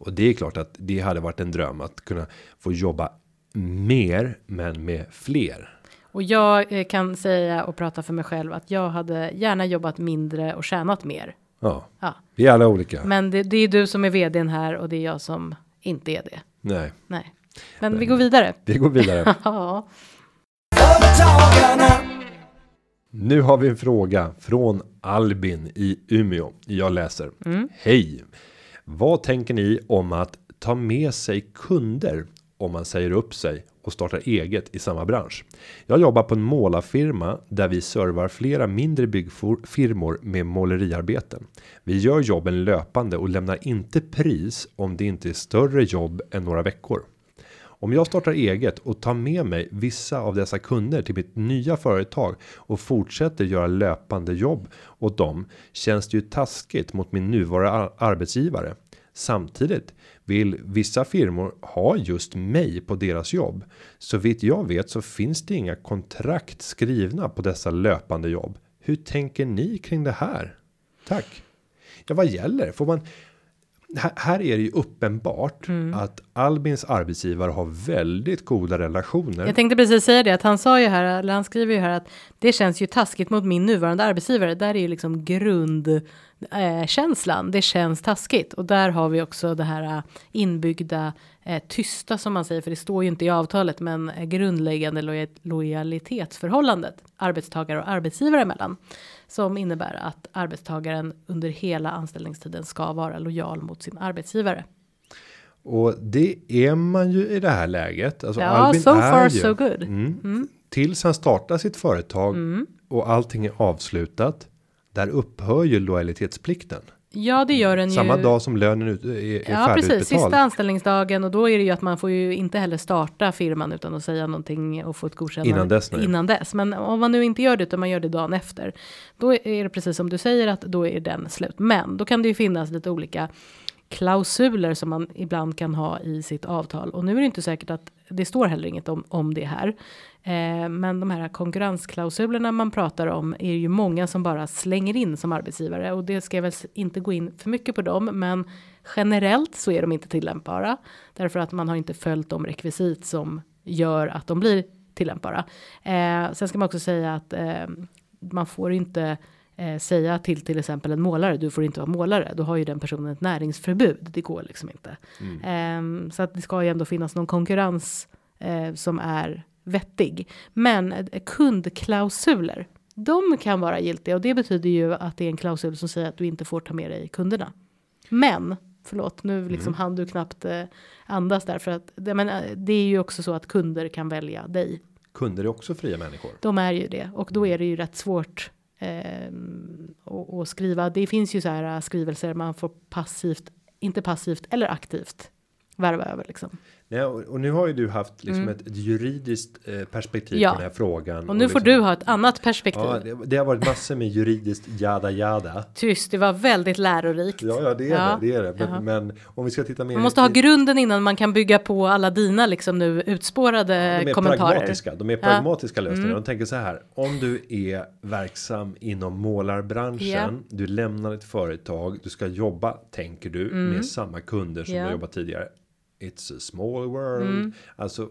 Och det är klart att det hade varit en dröm att kunna få jobba mer, men med fler. Och jag eh, kan säga och prata för mig själv att jag hade gärna jobbat mindre och tjänat mer. Ja, ja. vi är alla olika. Men det, det är du som är vdn här och det är jag som inte är det. Nej. Nej. Men, Men vi går vidare. Vi går vidare. *laughs* ja. Nu har vi en fråga från Albin i Umeå. Jag läser. Mm. Hej! Vad tänker ni om att ta med sig kunder om man säger upp sig och startar eget i samma bransch. Jag jobbar på en målarfirma där vi servar flera mindre byggfirmor med måleriarbeten. Vi gör jobben löpande och lämnar inte pris om det inte är större jobb än några veckor. Om jag startar eget och tar med mig vissa av dessa kunder till mitt nya företag och fortsätter göra löpande jobb åt dem känns det ju taskigt mot min nuvarande arbetsgivare. Samtidigt vill vissa firmor ha just mig på deras jobb. Så vitt jag vet så finns det inga kontrakt skrivna på dessa löpande jobb. Hur tänker ni kring det här? Tack. Ja, vad gäller? Får man här, är det ju uppenbart Mm. att Albins arbetsgivare har väldigt goda relationer. Jag tänkte precis säga det att han sa ju här, eller han skriver ju här att det känns ju taskigt mot min nuvarande arbetsgivare. Där är ju liksom grundkänslan. Eh, det känns taskigt och där har vi också det här eh, inbyggda eh, tysta som man säger, för det står ju inte i avtalet, men eh, grundläggande loja lojalitetsförhållandet arbetstagare och arbetsgivare emellan som innebär att arbetstagaren under hela anställningstiden ska vara lojal mot sin arbetsgivare. Och det är man ju i det här läget. Alltså Ja, Albin so är far ju, so good. Mm, Tills han startar sitt företag Mm. och allting är avslutat. Där upphör ju lojalitetsplikten. Ja, det gör den Samma ju. dag som lönen ut, är, är Ja, precis. färdigutbetald. Sista anställningsdagen och då är det ju att man får ju inte heller starta firman utan att säga någonting och få ett godkännande Innan dess, nej. Innan dess. Men om man nu inte gör det utan man gör det dagen efter. Då är det precis som du säger att då är den slut. Men då kan det ju finnas lite olika klausuler som man ibland kan ha i sitt avtal. Och nu är det inte säkert att det står heller inget om, om det här. Eh, men de här konkurrensklausulerna man pratar om är ju många som bara slänger in som arbetsgivare. Och det ska jag väl inte gå in för mycket på dem, men generellt så är de inte tillämpbara. Därför att man har inte följt de rekvisit som gör att de blir tillämpbara. Eh, sen ska man också säga att eh, man får inte eh, säga till till exempel en målare, du får inte vara målare, då har ju den personen ett näringsförbud, det går liksom inte. Eh, så att det ska ju ändå finnas någon konkurrens som är vettig. Men kundklausuler, de kan vara giltiga och det betyder ju att det är en klausul som säger att du inte får ta med dig kunderna. Men, förlåt, nu liksom hann du knappt eh, andas där för att det, men, det är ju också så att kunder kan välja dig. Kunder är också fria människor. De är ju det och då är det ju rätt svårt eh, att, att skriva. Det finns ju så här eh, skrivelser man får passivt, inte passivt eller aktivt värva över liksom. Nej, och, och nu har ju du haft liksom ett, ett juridiskt eh, perspektiv Mm. Ja. på den här frågan. Och nu får liksom, du ha ett annat perspektiv. Ja, det, det har varit massor med juridiskt jada jada. Tyst, det var väldigt lärorikt. Ja, ja, det är Ja, det. Det är det. Men, men om vi ska titta mer. Man måste ha grunden innan man kan bygga på alla dina liksom nu de utspårade är kommentarer. pragmatiska. De är pragmatiska lösningar. De tänker så här. Om du är verksam inom målarbranschen. Ja. Du lämnar ett företag. Du ska jobba, tänker du, med samma kunder som Mm. Mm. du har jobbat tidigare. It's a small world. Alltså.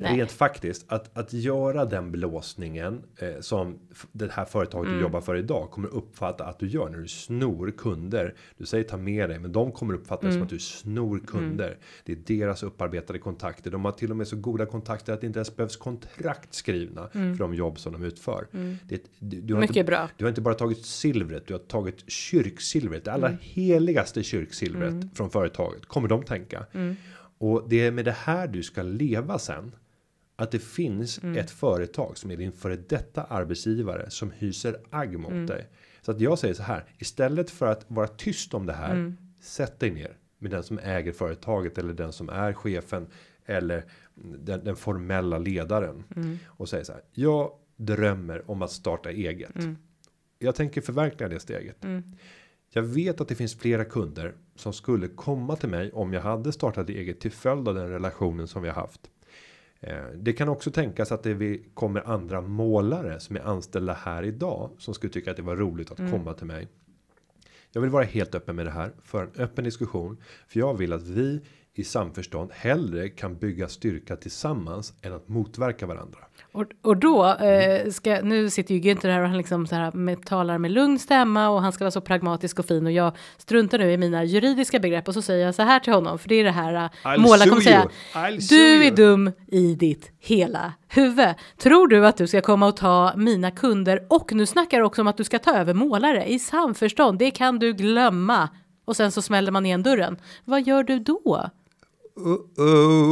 Nej. Rent faktiskt att att göra den blåsningen eh, som det här företaget Mm. du jobbar för idag kommer uppfatta att du gör när du snor kunder. Du säger ta med dig, men de kommer uppfatta det som Mm. att du snor kunder. Det är deras upparbetade kontakter. De har till och med så goda kontakter att det inte ens behövs kontrakt skrivna för de jobb som de utför. Det, du, du har Mm. Mycket inte, bra. Du har inte bara tagit silvret, du har tagit kyrksilvret, det allra Mm. heligaste kyrksilvret från företaget. Kommer de tänka? Mm. Och det är med det här du ska leva sen. Att det finns Mm. ett företag som är din före detta arbetsgivare som hyser agg mot Mm. dig. Så att jag säger så här. Istället för att vara tyst om det här. Mm. Sätt dig ner med den som äger företaget eller den som är chefen. Eller den, den formella ledaren. Mm. Och säg så här. Jag drömmer om att starta eget. Jag tänker förverkliga det steget. Jag vet att det finns flera kunder som skulle komma till mig om jag hade startat eget till följd av den relationen som vi har haft. Eh, Det kan också tänkas att det kommer andra målare som är anställda här idag som skulle tycka att det var roligt att komma till mig. Jag vill vara helt öppen med det här för en öppen diskussion för jag vill att vi i samförstånd hellre kan bygga styrka tillsammans än att motverka varandra. Och, och då eh, ska, nu sitter ju Günther här och han liksom så här med, talar med lugn stämma och han ska vara så pragmatisk och fin och jag struntar nu i mina juridiska begrepp och så säger jag så här till honom för det är det här målaren sue kommer säga du är you." dum i ditt hela huvud. Tror du att du ska komma och ta mina kunder och nu snackar också om att du ska ta över målare i samförstånd. Det kan du glömma. Och sen så smäller man igen dörren. Vad gör du då?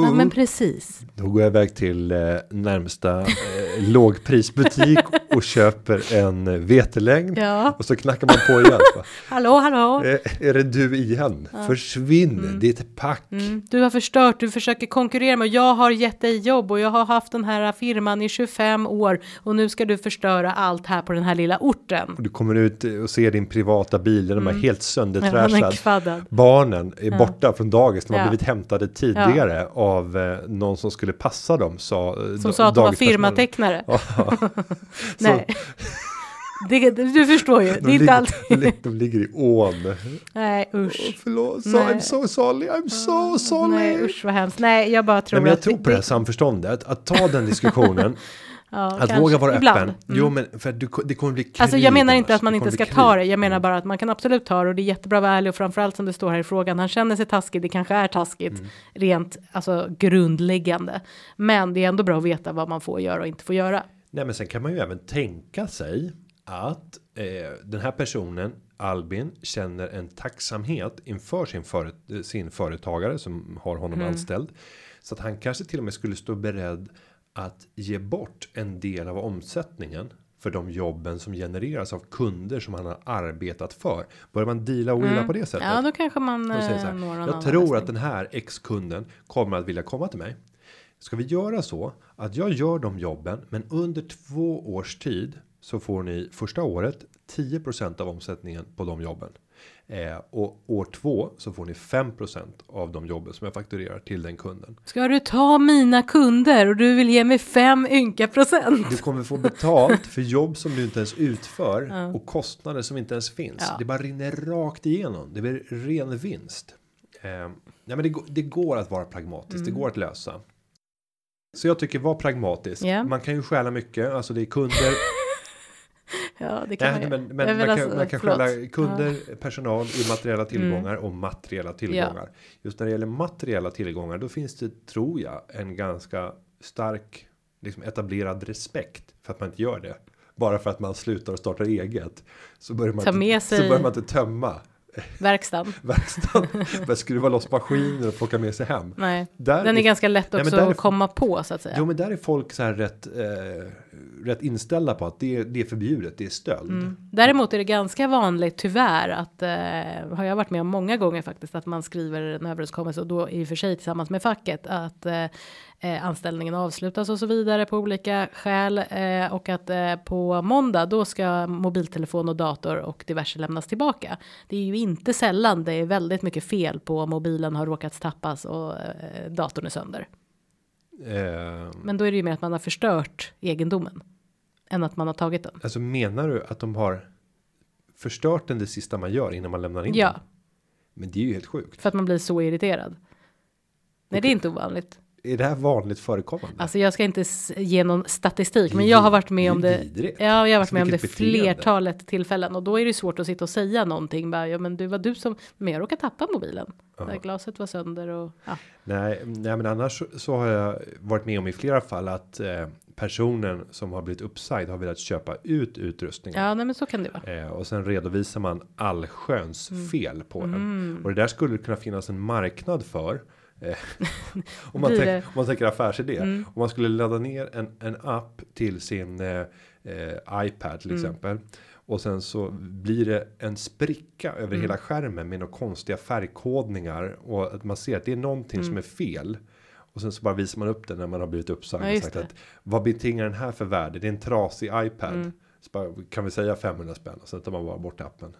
Ja, men precis. Då går jag iväg till eh, närmsta eh, lågprisbutik och köper en vetelängd. Ja. Och så knackar man på igen. *laughs* va? Hallå, hallå. Eh, är det du igen? Försvinn, ditt pack. Mm, Du har förstört, du försöker konkurrera med, jag har gett dig jobb och jag har haft den här firman i 25 år och nu ska du förstöra allt här på den här lilla orten. Och du kommer ut och ser din privata bil, den är helt Ja, söndertrashad. kvaddad. Barnen är borta från dagis, de har Ja. blivit hämtade tidigare av eh, någon som skulle passa dem. Sa, eh, Som sa att de var firmatecknare. Ja. *laughs* Nej. Det, du förstår ju, det är De inte alltid. *laughs* de ligger- de i ån. Nej usch. förlåt, so, Nej. I'm so sorry, I'm so sorry. Nej usch vad hemskt. Nej jag bara tror Nej, men jag att tror på det här samförståndet, att ta den diskussionen, *laughs* Ja, att kanske. våga vara Ibland. öppen. Mm. Jo, men för du, det kommer bli krig Alltså jag menar annars. inte att man inte ska bli ta krig. det. Jag menar bara att man kan absolut ta det och det är jättebra vara ärlig och framförallt som det står här i frågan. Han känner sig taskig. Det kanske är taskigt Mm. rent alltså grundläggande. Men det är ändå bra att veta vad man får göra och inte får göra. Nej, men sen kan man ju även tänka sig att eh, den här personen Albin känner en tacksamhet inför sin, före, sin företagare som har honom Mm. anställd. Så att han kanske till och med skulle stå beredd att ge bort en del av omsättningen för de jobben som genereras av kunder som han har arbetat för. Börjar man deala och wheela på det sättet. Mm. Ja, då kanske man Och säger så eh, här, någon jag tror att den här ex-kunden kommer att vilja komma till mig. Ska vi göra så att jag gör de jobben, men under två års tid så får ni första året 10% av omsättningen på de jobben. Eh, och år två så får ni 5% av de jobben som jag fakturerar till den kunden. Ska du ta mina kunder och du vill ge mig fem ynka procent? Du kommer få betalt för jobb som du inte ens utför och kostnader som inte ens finns. Ja. Det bara rinner rakt igenom. Det blir ren vinst. Eh, nej, men det, går- det går att vara pragmatisk. Det går att lösa. Så jag tycker var pragmatisk. Ja. Man kan ju stjäla mycket. Alltså det är kunder. Ja, det kan nej, man men ju. men Jag man vill kan, alltså- man kan förlåt. kunder, personal, immateriella tillgångar och materiella tillgångar. Just när det gäller materiella tillgångar. Då finns det tror jag en ganska stark liksom etablerad respekt för att man inte gör det. Bara för att man slutar och startar eget. Så börjar man, Ta inte, med så sig- börjar man inte tömma *laughs* Verkstaden. verkstaden. *laughs* Börjar skruva loss maskiner och plocka med sig hem. Nej, Där den är ganska lätt Nej, men också är- att komma på så att säga. Jo men där är folk så här rätt, eh, rätt inställda på att det, det är förbjudet, det är stöld. Mm. Däremot är det ganska vanligt tyvärr att eh, har jag varit med om många gånger faktiskt att man skriver en överenskommelse och då i och för sig tillsammans med facket att eh, eh, anställningen avslutas och så vidare på olika skäl eh, och att eh, på måndag då ska mobiltelefon och dator och diverse lämnas tillbaka. Det är ju inte sällan det är väldigt mycket fel på mobilen har råkat tappas och eh, datorn är sönder. Eh, Men då är det ju mer att man har förstört egendomen än att man har tagit den. alltså menar du att de har förstört den det sista man gör innan man lämnar in Ja. den? Men det är ju helt sjukt. För att man blir så irriterad. Nej, det är inte ovanligt. Är det här vanligt förekommande? Alltså jag ska inte ge någon statistik, men jag har varit med om det. vidrigt. Ja, jag har varit med om det beteende. flertalet tillfällen och då är det svårt att sitta och säga någonting. Bara, ja, men det var du som, men jag råkade tappa mobilen. Där glaset var sönder och ja. Nej, nej, men annars så, så har jag varit med om i flera fall att eh, personen som har blivit uppsagd har velat köpa ut utrustningen. Ja, nej, men så kan det vara. Eh, och sen redovisar man allsköns Mm. fel på den. Och det där skulle kunna finnas en marknad för. Eh, *laughs* om, man tänk, det- Mm. om man tänker affärsidé. Om man skulle ladda ner en, en app till sin eh, eh, iPad till Mm. exempel. Och sen så blir det en spricka över Mm. hela skärmen med några konstiga färgkodningar. Och att man ser att det är någonting Mm. som är fel. Och sen så bara visar man upp det när man har blivit uppsagd. Ja, och sagt det. att, vad betingar den här för värde? Det är en trasig iPad. Mm. Bara, kan vi säga 500 spänn och sen tar man bara bort appen.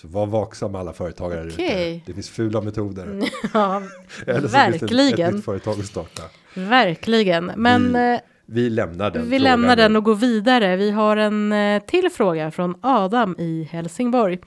Så var vaksamma alla företagare ute. Det finns fula metoder. *laughs* Ja, Eller så finns det ett, ett verkligen. nytt företag att starta. verkligen. Men Vi eh, Vi lämnar den vi lämnar den och går vidare. Vi har en eh, till fråga från Adam i Helsingborg.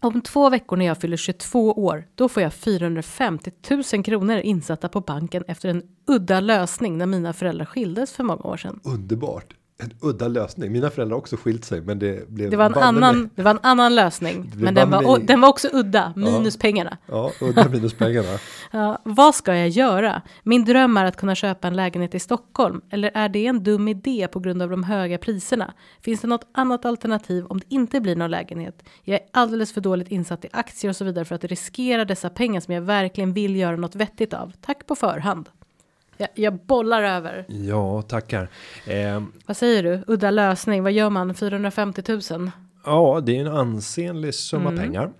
Om två veckor när jag fyller 22 år, då får jag 450 000 kronor insatta på banken efter en udda lösning när mina föräldrar skildes för många år sedan. Underbart. En udda lösning. Mina föräldrar har också skilt sig men det blev Det var en, annan, mig- det var en annan lösning, men den var, och, den var också udda, minus pengarna. Ja, udda minus pengarna. *laughs* Ja, vad ska jag göra? Min dröm är att kunna köpa en lägenhet i Stockholm. Eller är det en dum idé på grund av de höga priserna? Finns det något annat alternativ om det inte blir någon lägenhet? Jag är alldeles för dåligt insatt i aktier och så vidare för att riskera dessa pengar som jag verkligen vill göra något vettigt av. Tack på förhand. Jag, jag bollar över. Ja, tackar. Eh, Vad säger du? Udda lösning. Vad gör man? 450 000? ja, det är en ansenlig summa Mm, pengar.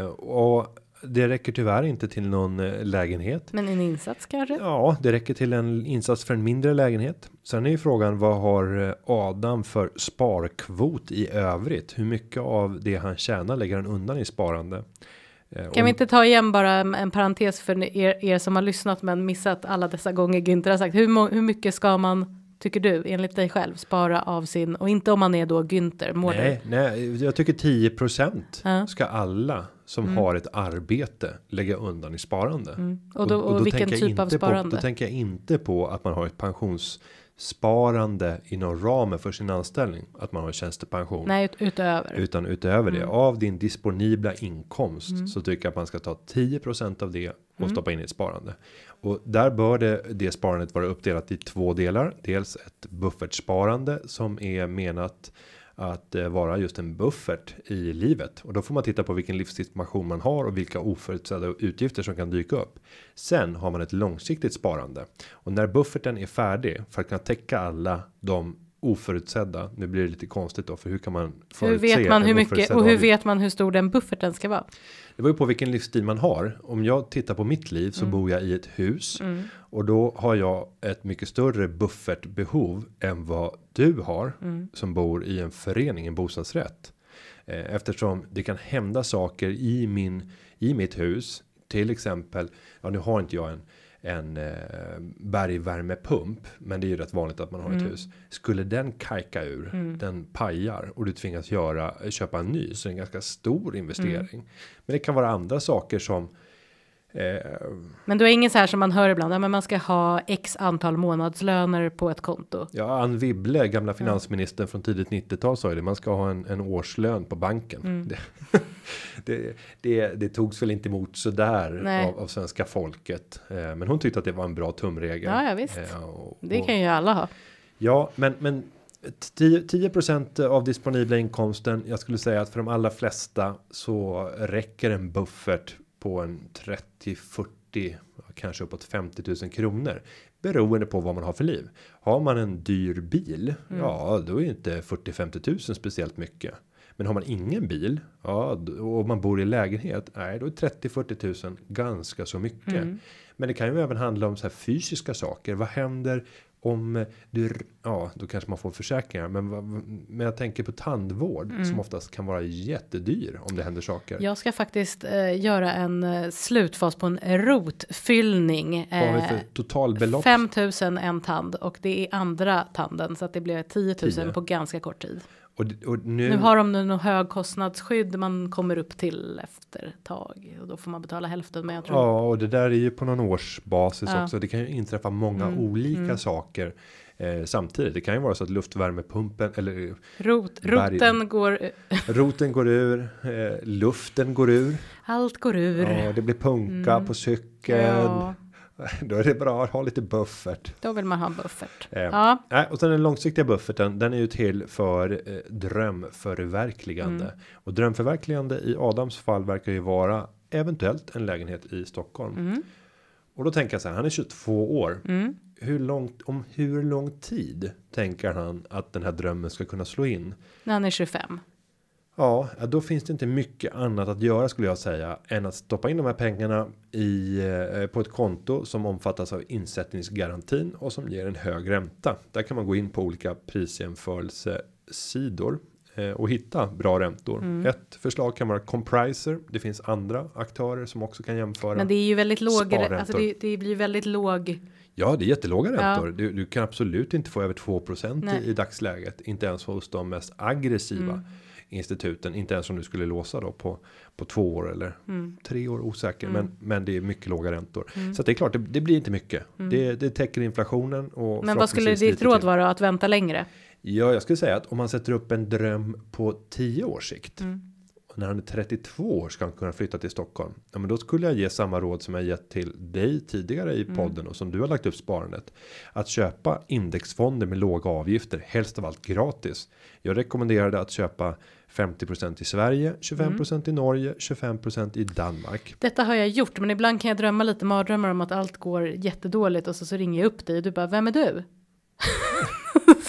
Eh, och det räcker tyvärr inte till någon eh, lägenhet. Men en insats kanske? Ja, det räcker till en insats för en mindre lägenhet. Sen är ju frågan vad har eh, Adam för sparkvot i övrigt? Hur mycket av det han tjänar lägger han undan i sparande? Eh, Kan om- vi inte ta igen bara en en parentes för er, er som har lyssnat men missat alla dessa gånger Günther har sagt. Hur, hur mycket ska man tycker du, enligt dig själv, spara av sin, och inte om man är då Günther Mårder. Nej, nej, jag tycker 10% Ja. ska alla som har ett arbete lägga undan i sparande. Mm. Och då, och, vilken tänker jag typ av sparande? På, då tänker jag inte på att man har ett pensionssparande inom ramen för sin anställning. Att man har tjänstepension. Nej, ut, utöver. Utan utöver Mm. det av din disponibla inkomst så tycker jag att man ska ta 10% av det och Mm. stoppa in i ett sparande. Och där bör det, det sparandet vara uppdelat i två delar. Dels ett buffertsparande som är menat att eh, vara just en buffert i livet och då får man titta på vilken livssituation man har och vilka oförutsedda utgifter som kan dyka upp. Sen har man ett långsiktigt sparande och när bufferten är färdig för att kunna täcka alla de oförutsedda. Nu blir det lite konstigt då för hur kan man Hur vet man hur mycket och hur avgift? vet man hur stor den bufferten ska vara? Det var ju på vilken livsstil man har. Om jag tittar på mitt liv Mm. så bor jag i ett hus och då har jag ett mycket större buffertbehov än vad du har Mm. som bor i en förening, en bostadsrätt. Eh, Eftersom det kan hända saker i min i mitt hus, till exempel. Ja, nu har inte jag en en eh, bergvärmepump, men det är ju rätt vanligt att man har ett hus. Skulle den kajka ur, den pajar och du tvingas göra köpa en ny så är det en ganska stor investering. Men det kan vara andra saker som Men du är ingen så här som man hör ibland, ja, men man ska ha x antal månadslöner på ett konto. Ja, Ann Wibble, gamla finansministern från tidigt 90-tal sa ju det. Man ska ha en, en årslön på banken. Mm. *laughs* Det, det, det, det togs väl inte emot sådär Nej. av, av svenska folket. Eh, men hon tyckte att det var en bra tumregel. Ja, ja, visst. Eh, och, Det och, kan ju alla ha. Ja, men, men 10, 10% av disponibla inkomsten. Jag skulle säga att för de allra flesta så räcker en buffert på en 30, 40, kanske uppåt 50 000 kronor. Beroende på vad man har för liv. Har man en dyr bil, ja då är inte 40-50 000 speciellt mycket. Men har man ingen bil, ja och man bor i lägenhet, nej då är 30-40 000 ganska så mycket. Men det kan ju även handla om så här fysiska saker. Vad händer om du, ja då kanske man får försäkringar. Men, men jag tänker på tandvård som oftast kan vara jättedyr om det händer saker. Jag ska faktiskt eh, göra en eh, slutfas på en rotfyllning. Vad har vi Eh, för totalbelopp? 5000 en tand och det är andra tanden så att det blir 10 000 Tio. på ganska kort tid. Och, och nu, Nu har de något högkostnadsskydd man kommer upp till efter ett tag och då får man betala hälften men jag tror Ja, och det där är ju på någon årsbasis Ja. Mm, också. Det kan ju inträffa många olika saker eh, samtidigt. Det kan ju vara så att luftvärmepumpen eller rot, berg- roten går, roten går ur, eh, luften går ur. allt går ur. Ja, det blir punka på cykeln. Mm. Ja, *laughs* Då är det bra att ha lite buffert. då vill man ha buffert. Eh, Ja, och sen den långsiktiga bufferten, den är ju till för eh, drömförverkligande. Mm. Och drömförverkligande i Adams fall verkar ju vara eventuellt en lägenhet i Stockholm. Mm. Och då tänker jag så här, han är 22 år. Hur långt, om hur lång tid tänker han att den här drömmen ska kunna slå in? när han är 25. Ja, ja, då finns det inte mycket annat att göra skulle jag säga än att stoppa in de här pengarna i eh, på ett konto som omfattas av insättningsgarantin och som ger en hög ränta. Där kan man gå in på olika prisjämförelsesidor eh, och hitta bra räntor. Ett förslag kan vara Compriser. Det finns andra aktörer som också kan jämföra. Men det är ju väldigt låg, alltså det, det blir väldigt låg. Ja, det är jättelåga Ja. räntor. Du, du kan absolut inte få över 2% Nej. i, i dagsläget. Inte ens hos de mest aggressiva Mm. Instituten. Inte ens om du skulle låsa då på, på två år eller Mm. tre år osäker. Men, men det är mycket låga räntor. Så att det är klart, det, det blir inte mycket. Det, det täcker inflationen. Och Mm. Men vad skulle ditt råd till. vara att vänta längre? Ja, jag skulle säga att om man sätter upp en dröm på 10 års sikt. Mm. Och när han är 32 år ska han kunna flytta till Stockholm. Ja, men då skulle jag ge samma råd som jag gett till dig tidigare i Mm. podden och som du har lagt upp sparandet. Att köpa indexfonder med låga avgifter, helst av allt gratis. Jag rekommenderade att köpa 50% i Sverige, 25% i Norge, 25% i Danmark. Detta har jag gjort, men ibland kan jag drömma lite mardrömmar om att allt går jättedåligt och så, så ringer jag upp dig och du bara, vem är du?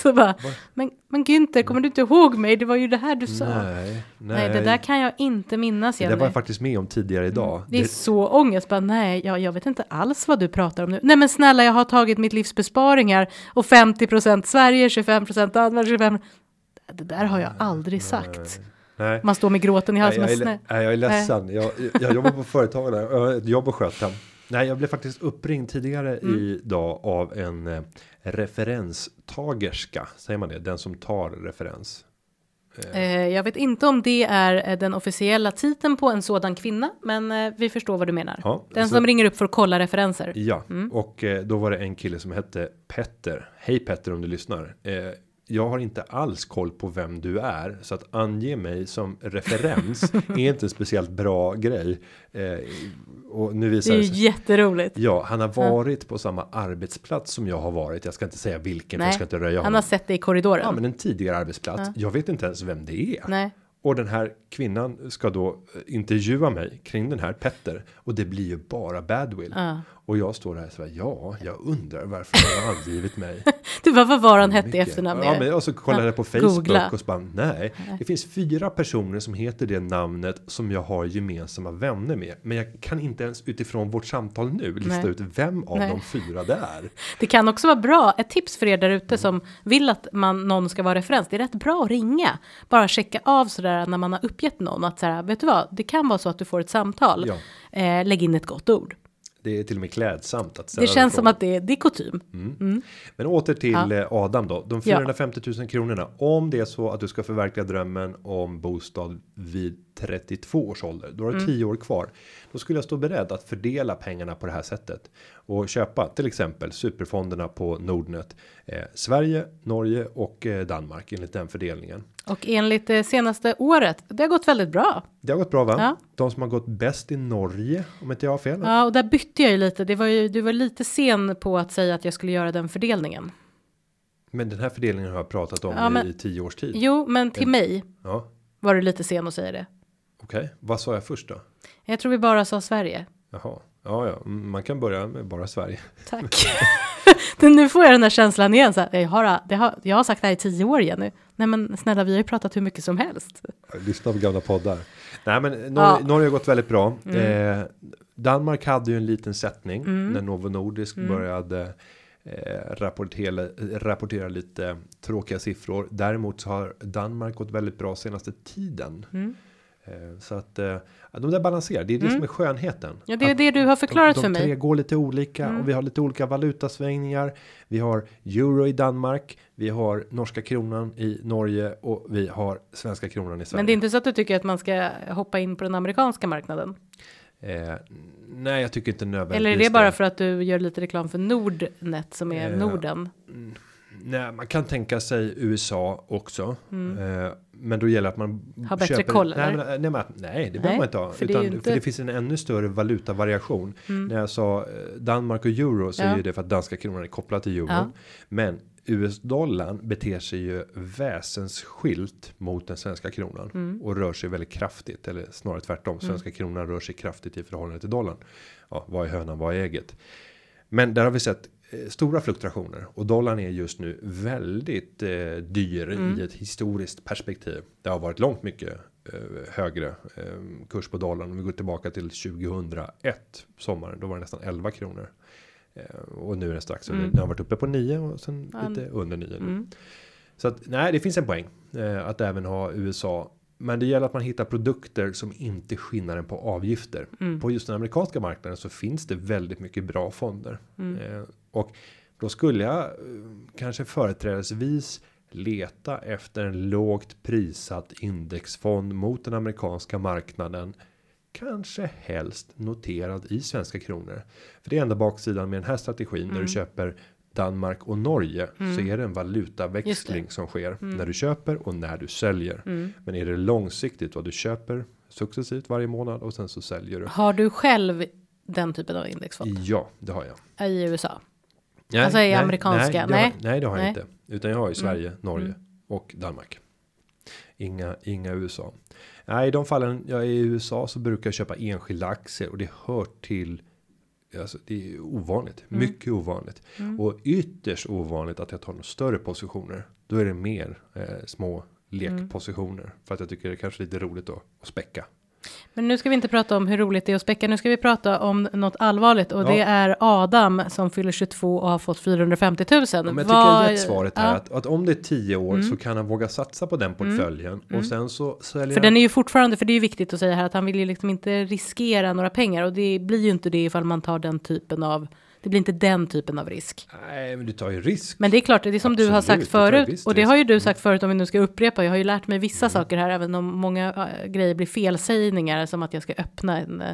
Så bara, men, men Günther, kommer du inte ihåg mig? Det var ju det här du sa. Nej, Nej, nej, det där kan jag inte minnas det Jenny. där var jag faktiskt med om tidigare idag. Det är så ångest, bara nej, jag, jag vet inte alls vad du pratar om nu. Nej men snälla, jag har tagit mitt livs besparingar och 50% Sverige, 25% Danmark, 25%. Det där har jag aldrig sagt. nej. Man står med gråten i halsen Nej, jag, är, nej, jag är ledsen. Jag, jag jobbar på företagen. Jag har ett jobb att sköta. Nej, jag blev faktiskt uppringd tidigare Mm. idag av en, eh, referenstagerska. Säger man det? Den som tar referens. Eh, jag vet inte om det är eh, den officiella titeln på en sådan kvinna, men eh, vi förstår vad du menar. Ja, den så- som ringer upp för att kolla referenser. Ja, och eh, då var det en kille som hette Petter. Hej Petter om du lyssnar. Jag har inte alls koll på vem du är så att ange mig som referens *laughs* är inte en speciellt bra grej. Eh, och nu Det visar är det ju sig. jätteroligt. Ja, han har varit på samma arbetsplats som jag har varit. Jag ska inte säga vilken, för jag ska inte röja han honom. har sett det i korridoren. Ja, men en tidigare arbetsplats. Jag vet inte ens vem det är. Nej. Och den här kvinnan ska då eh, intervjua mig kring den här Petter. Och det blir ju bara badwill. Ja. Och jag står där så här, ja, jag undrar varför har jag angivit mig. *laughs* Du bara, vad var han hette i Mycket. efternamn? Ja, men och så kollade jag på Facebook Googla. och så bara, nej. Det finns fyra personer som heter det namnet som jag har gemensamma vänner med. Men jag kan inte ens utifrån vårt samtal nu lista Nej. ut vem av Nej. de fyra det är. *laughs* Det kan också vara bra, ett tips för er där Mm. ute som vill att man, någon ska vara referens. Det är rätt bra att ringa. Bara checka av sådär när man har uppgett någon. Att såhär, vet du vad, det kan vara så att du får ett samtal. Ja. Eh, lägg in ett gott ord. Det är till och med klädsamt att ställa Det känns som att det, det är kutym. Men åter till Ja. eh, Adam då. De 450 000 kronorna. Om det är så att du ska förverkliga drömmen om bostad vid 32 års ålder. Då har Mm. du 10 år kvar. Då skulle jag stå beredd att fördela pengarna på det här sättet. Och köpa till exempel superfonderna på Nordnet. Eh, Sverige, Norge och eh, Danmark enligt den fördelningen. Och enligt det senaste året, det har gått väldigt bra. Det har gått bra va? Ja. De som har gått bäst i Norge om inte jag har fel. Ja, och där bytte jag ju lite. Det var ju, du var lite sen på att säga att jag skulle göra den fördelningen. Men den här fördelningen har jag pratat om Ja, men- i 10 års tid. Jo, men till mig Ja, var du lite sen att säga det. okej. Vad sa jag först då? Jag tror vi bara sa Sverige. Jaha, ja, ja, Mm, man kan börja med bara Sverige. Tack. *laughs* Nu får jag den här känslan igen. Så här, jag, har, det har, jag har sagt det här i tio år igen nu. Nej men snälla, vi har ju pratat hur mycket som helst. Lyssna på gamla poddar. Nej, men Norge, Ja. Mm. Norge har gått väldigt bra. Eh, Danmark hade ju en liten sättning Mm. när Novo Nordisk började eh, rapportera, rapportera lite tråkiga siffror. Däremot så har Danmark gått väldigt bra senaste tiden. Mm. Eh, så att eh, de där balanserar. Det är det som är skönheten. Ja, det är det du har förklarat de, för de mig. Mm. tre går lite olika och vi har lite olika valutasvängningar. Vi har euro i Danmark, vi har norska kronan i Norge och vi har svenska kronan i Sverige. Men det är inte så att du tycker att man ska hoppa in på den amerikanska marknaden? Eh, nej, jag tycker inte nödvändigtvis. Eller är det bara för att du gör lite reklam för Nordnet som är Eh, Norden? Nej, man kan tänka sig USA också. Eh, men då gäller att man Mm. Har bättre koll, Nej, nej, men, nej, det behöver Nej, man inte ha. för det utan, för inte- Mm. det finns en ännu större valutavariation. När jag sa eh, Danmark och euro så Ja. är ju det för att danska kronan är kopplad till euron. Ja. Men US-dollarn beter sig ju väsensskilt mot den svenska kronan Mm. och rör sig väldigt kraftigt eller snarare tvärtom. Svenska kronan rör sig kraftigt i förhållande till dollarn. Ja, vad är hönan, vad är ägget? Men där har vi sett stora fluktuationer och dollarn är just nu väldigt eh, dyr Mm. i ett historiskt perspektiv. Det har varit långt mycket eh, högre eh, kurs på dollarn. Om vi går tillbaka till 2001 sommaren, då var det nästan 11 kronor. Eh, och nu är det strax under, den har varit uppe på 9 och sen Mm. Lite under 9 nu. Mm. Så att nej, det finns en poäng eh, att även ha USA. Men det gäller att man hittar produkter som inte skinnar en på avgifter. Mm. På just den amerikanska marknaden så finns det väldigt mycket bra fonder. Mm. Och då skulle jag eh, kanske företrädesvis leta efter en lågt prissatt indexfond mot den amerikanska marknaden. Kanske helst noterad i svenska kronor. För det är enda baksidan med den här strategin. Mm. När du köper Danmark och Norge så är det en valutaväxling Just som sker Mm. när du köper och när du säljer. Men är det långsiktigt vad du köper successivt varje månad och sen så säljer du. Har du själv den typen av indexfond Ja, det har jag. i USA? Nej, Alltså i amerikanska? Nej, det Nej. har, nej, det har jag inte. Utan jag har ju Sverige, Mm. Norge och Danmark. Inga, inga USA. Nej, i de fallen jag är i USA så brukar jag köpa enskilda aktier och det hör till. Alltså, det är ovanligt, Mm. mycket ovanligt och ytterst ovanligt att jag tar några större positioner. Då är det mer eh, små lekpositioner för att jag tycker det är kanske lite roligt då att späcka. Men nu ska vi inte prata om hur roligt det är att späcka. Nu ska vi prata om något allvarligt och Ja. det är Adam som fyller 22 och har fått 450 000. Ja, men jag tycker Vad- jag gett svaret här Ja, Mm. att, att om det är 10 år så kan han våga satsa på den portföljen och sen så säljer För han den är ju fortfarande, för det är ju viktigt att säga här att han vill ju liksom inte riskera några pengar och det blir ju inte det ifall man tar den typen av Det blir inte den typen av risk. Nej, men du tar ju risk. Men det är klart, det är som du har Absolut, sagt förut. Och det har ju du Mm. sagt förut om vi nu ska upprepa. Jag har ju lärt mig vissa saker här, även om många äh, grejer blir felsägningar. Som att jag ska öppna en, eh,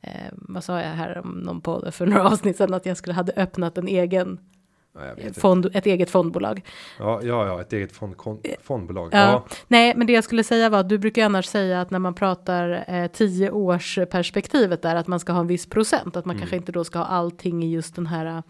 eh, vad sa jag här om någon podd för några avsnitt sedan, att jag skulle hade öppnat en egen Ja, fond, ett eget fondbolag. Ja, ja, ja, ett eget fond, kon, fondbolag. Ja. Ja. Nej, men det jag skulle säga var att du brukar annars säga att när man pratar eh, tio års perspektivet där, att man ska ha en viss procent, att man Mm. kanske inte då ska ha allting i just den här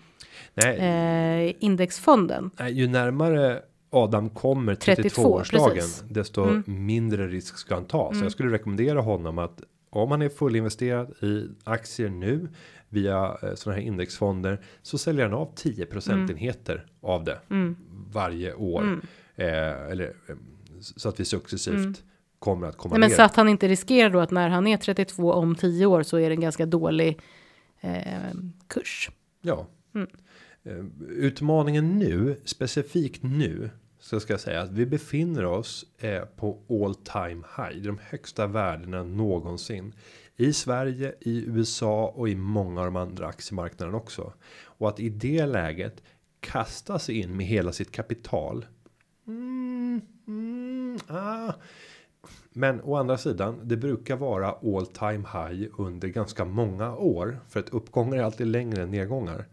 eh, indexfonden. nej, ju närmare Adam kommer 32, 32-årsdagen, precis. desto Mm. mindre risk ska han ta. Så jag skulle rekommendera honom att om han är fullinvesterad i aktier nu via eh, sådana här indexfonder så säljer han av 10 procentenheter av det Mm. varje år. Eh, eller eh, så att vi successivt Mm. kommer att komma Nej, men ner. så att han inte riskerar då att när han är 32 om 10 år så är det en ganska dålig eh, kurs. Ja. Mm. Eh, Utmaningen nu, specifikt nu, så ska jag säga att vi befinner oss eh, på all time high, de högsta värdena någonsin. I Sverige, i USA och i många av de andra aktiemarknaderna också. Och att i det läget kasta sig in med hela sitt kapital. Mm, mm, ah. Men å andra sidan, det brukar vara all time high under ganska många år. För att uppgångar är alltid längre än nedgångar.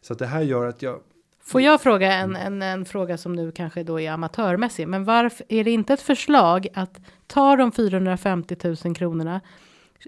Så att det här gör att jag Får jag fråga en, en, en fråga som nu kanske då är amatörmässig, men varför är det inte ett förslag att ta de 450 000 kronorna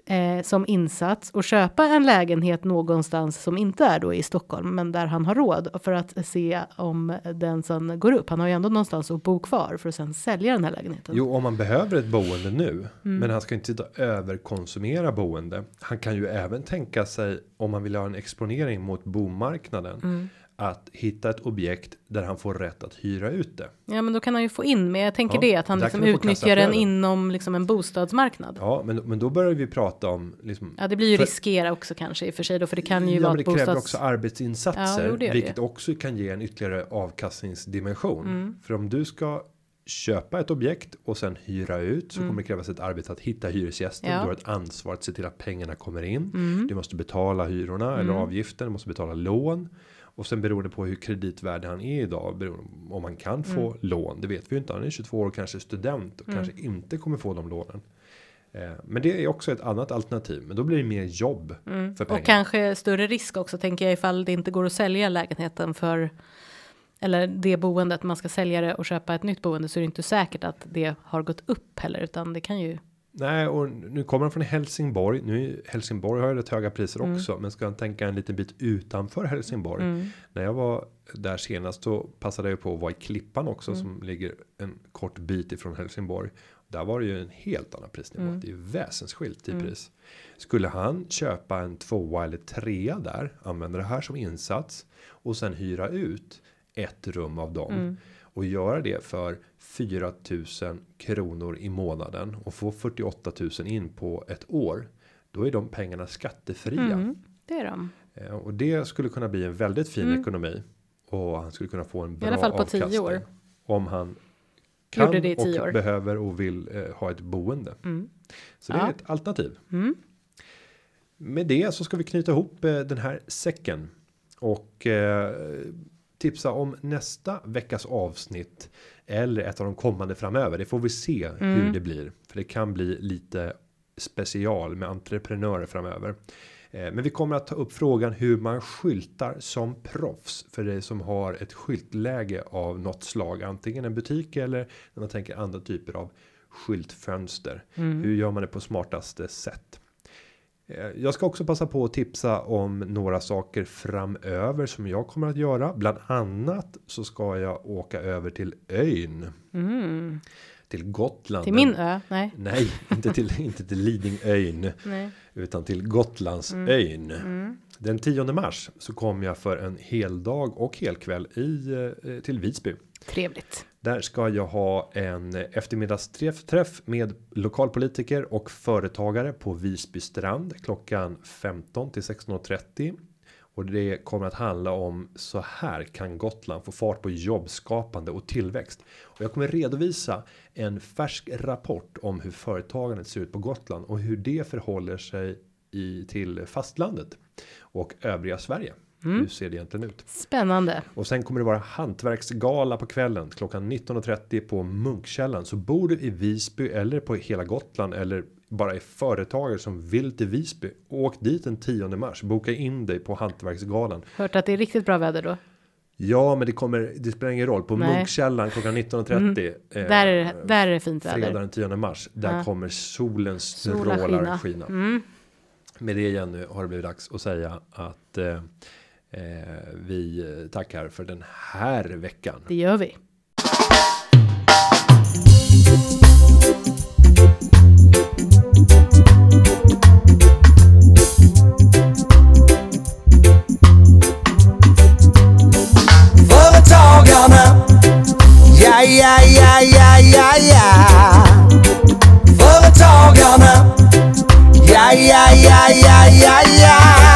eh, som insats och köpa en lägenhet någonstans som inte är då i Stockholm, men där han har råd för att se om den sen går upp. Han har ju ändå någonstans att bo kvar för att sen sälja den här lägenheten. Jo, om man behöver ett boende nu, Mm. men han ska inte sitta och överkonsumera boende. Han kan ju även tänka sig om man vill ha en exponering mot bomarknaden Mm. Att hitta ett objekt där han får rätt att hyra ut det. Ja, men då kan han ju få in, men jag tänker Ja, det att han liksom utnyttjar den inom liksom en bostadsmarknad. Ja. Ja, men men då börjar vi prata om liksom. det blir ju För- riskera också kanske i och för sig då, för det kan ju ja, vara men det kräver bostads... också arbetsinsatser, Ja, jo, det gör vilket det. också kan ge en ytterligare avkastningsdimension. Mm. För om du ska köpa ett objekt och sen hyra ut så Mm. kommer det krävas ett arbete att hitta hyresgäster. Ja. Du har ett ansvar att se till att pengarna kommer in. Mm. Du måste betala hyrorna eller avgiften. Du måste betala lån och sen beroende på hur kreditvärdig han är idag. Beroende om man kan få Mm. lån. Det vet vi ju inte. Han är 22 år och kanske student och kanske inte kommer få de lånen. Eh, Men det är också ett annat alternativ. Men då blir det mer jobb för pengarna. Mm. Och kanske större risk också tänker jag ifall det inte går att sälja lägenheten för eller det boendet man ska sälja det och köpa ett nytt boende så är det inte säkert att det har gått upp heller utan det kan ju Nej, och nu kommer han från Helsingborg. Nu Helsingborg har ju rätt höga priser Mm. också, men ska han tänka en liten bit utanför Helsingborg. När jag var där senast så passade jag på att vara i Klippan också Mm. som ligger en kort bit ifrån Helsingborg. Där var det ju en helt annan prisnivå. Mm. Det är ju väsensskilt i pris. Skulle han köpa en tvåa eller trea där, använda det här som insats och sen hyra ut ett rum av dem Mm. och göra det för 4000 kronor i månaden och få 48 000 in på ett år. Då är de pengarna skattefria mm, det är de. Eh, och det skulle kunna bli en väldigt fin ekonomi och han skulle kunna få en bra Mm. alla fall på avkastning år. om han kan i och år. behöver och vill eh, ha ett boende. Mm. Så det är Ja. ett alternativ. Mm. Med det så ska vi knyta ihop eh, den här säcken och eh, tipsa om nästa veckas avsnitt eller ett av de kommande framöver. Det får vi se hur Mm. det blir, för det kan bli lite special med entreprenörer framöver. Eh, Men vi kommer att ta upp frågan hur man skyltar som proffs för dig som har ett skyltläge av något slag, antingen en butik eller när man tänker andra typer av skyltfönster. Mm. Hur gör man det på smartaste sätt? Eh, Jag ska också passa på att tipsa om några saker framöver som jag kommer att göra. Bland annat så ska jag åka över till ön. Mm. Till Gotland. Till min ö? Nej. Nej, inte till, *laughs* inte till Lidingöön. Nej. Utan till Gotlandsön. Den 10 mars så kommer jag för en hel dag och helkväll i, eh, till Visby. Trevligt. Där ska jag ha en eftermiddagsträff med lokalpolitiker och företagare på Visby strand klockan 15 till 16.30. Och det kommer att handla om så här kan Gotland få fart på jobbskapande och tillväxt. Och jag kommer redovisa en färsk rapport om hur företagandet ser ut på Gotland och hur det förhåller sig i till fastlandet och övriga Sverige. Hur ser det egentligen ut? Spännande. Och sen kommer det vara hantverksgala på kvällen klockan 19.30 på Munkkällan. Så bor du i Visby eller på hela Gotland eller bara är företagare som vill till Visby. Åk dit den 10 mars. Boka in dig på hantverksgalan. Hört att det är riktigt bra väder då. Ja, men det kommer. Det spelar ingen roll på Nej. Munkkällan klockan 19.30. eh, Där är, det- där är det fint Fredag väder. den 10 mars. Där Ja. kommer solens strålar skina. skina. Mm. Med det Jenny har det blivit dags att säga att eh, vi tackar för den här veckan. Det gör vi. Företagarna. Ja, ja, ja, ja, ja, ja. Företagarna. Ja, ja, ja, ja, ja, ja.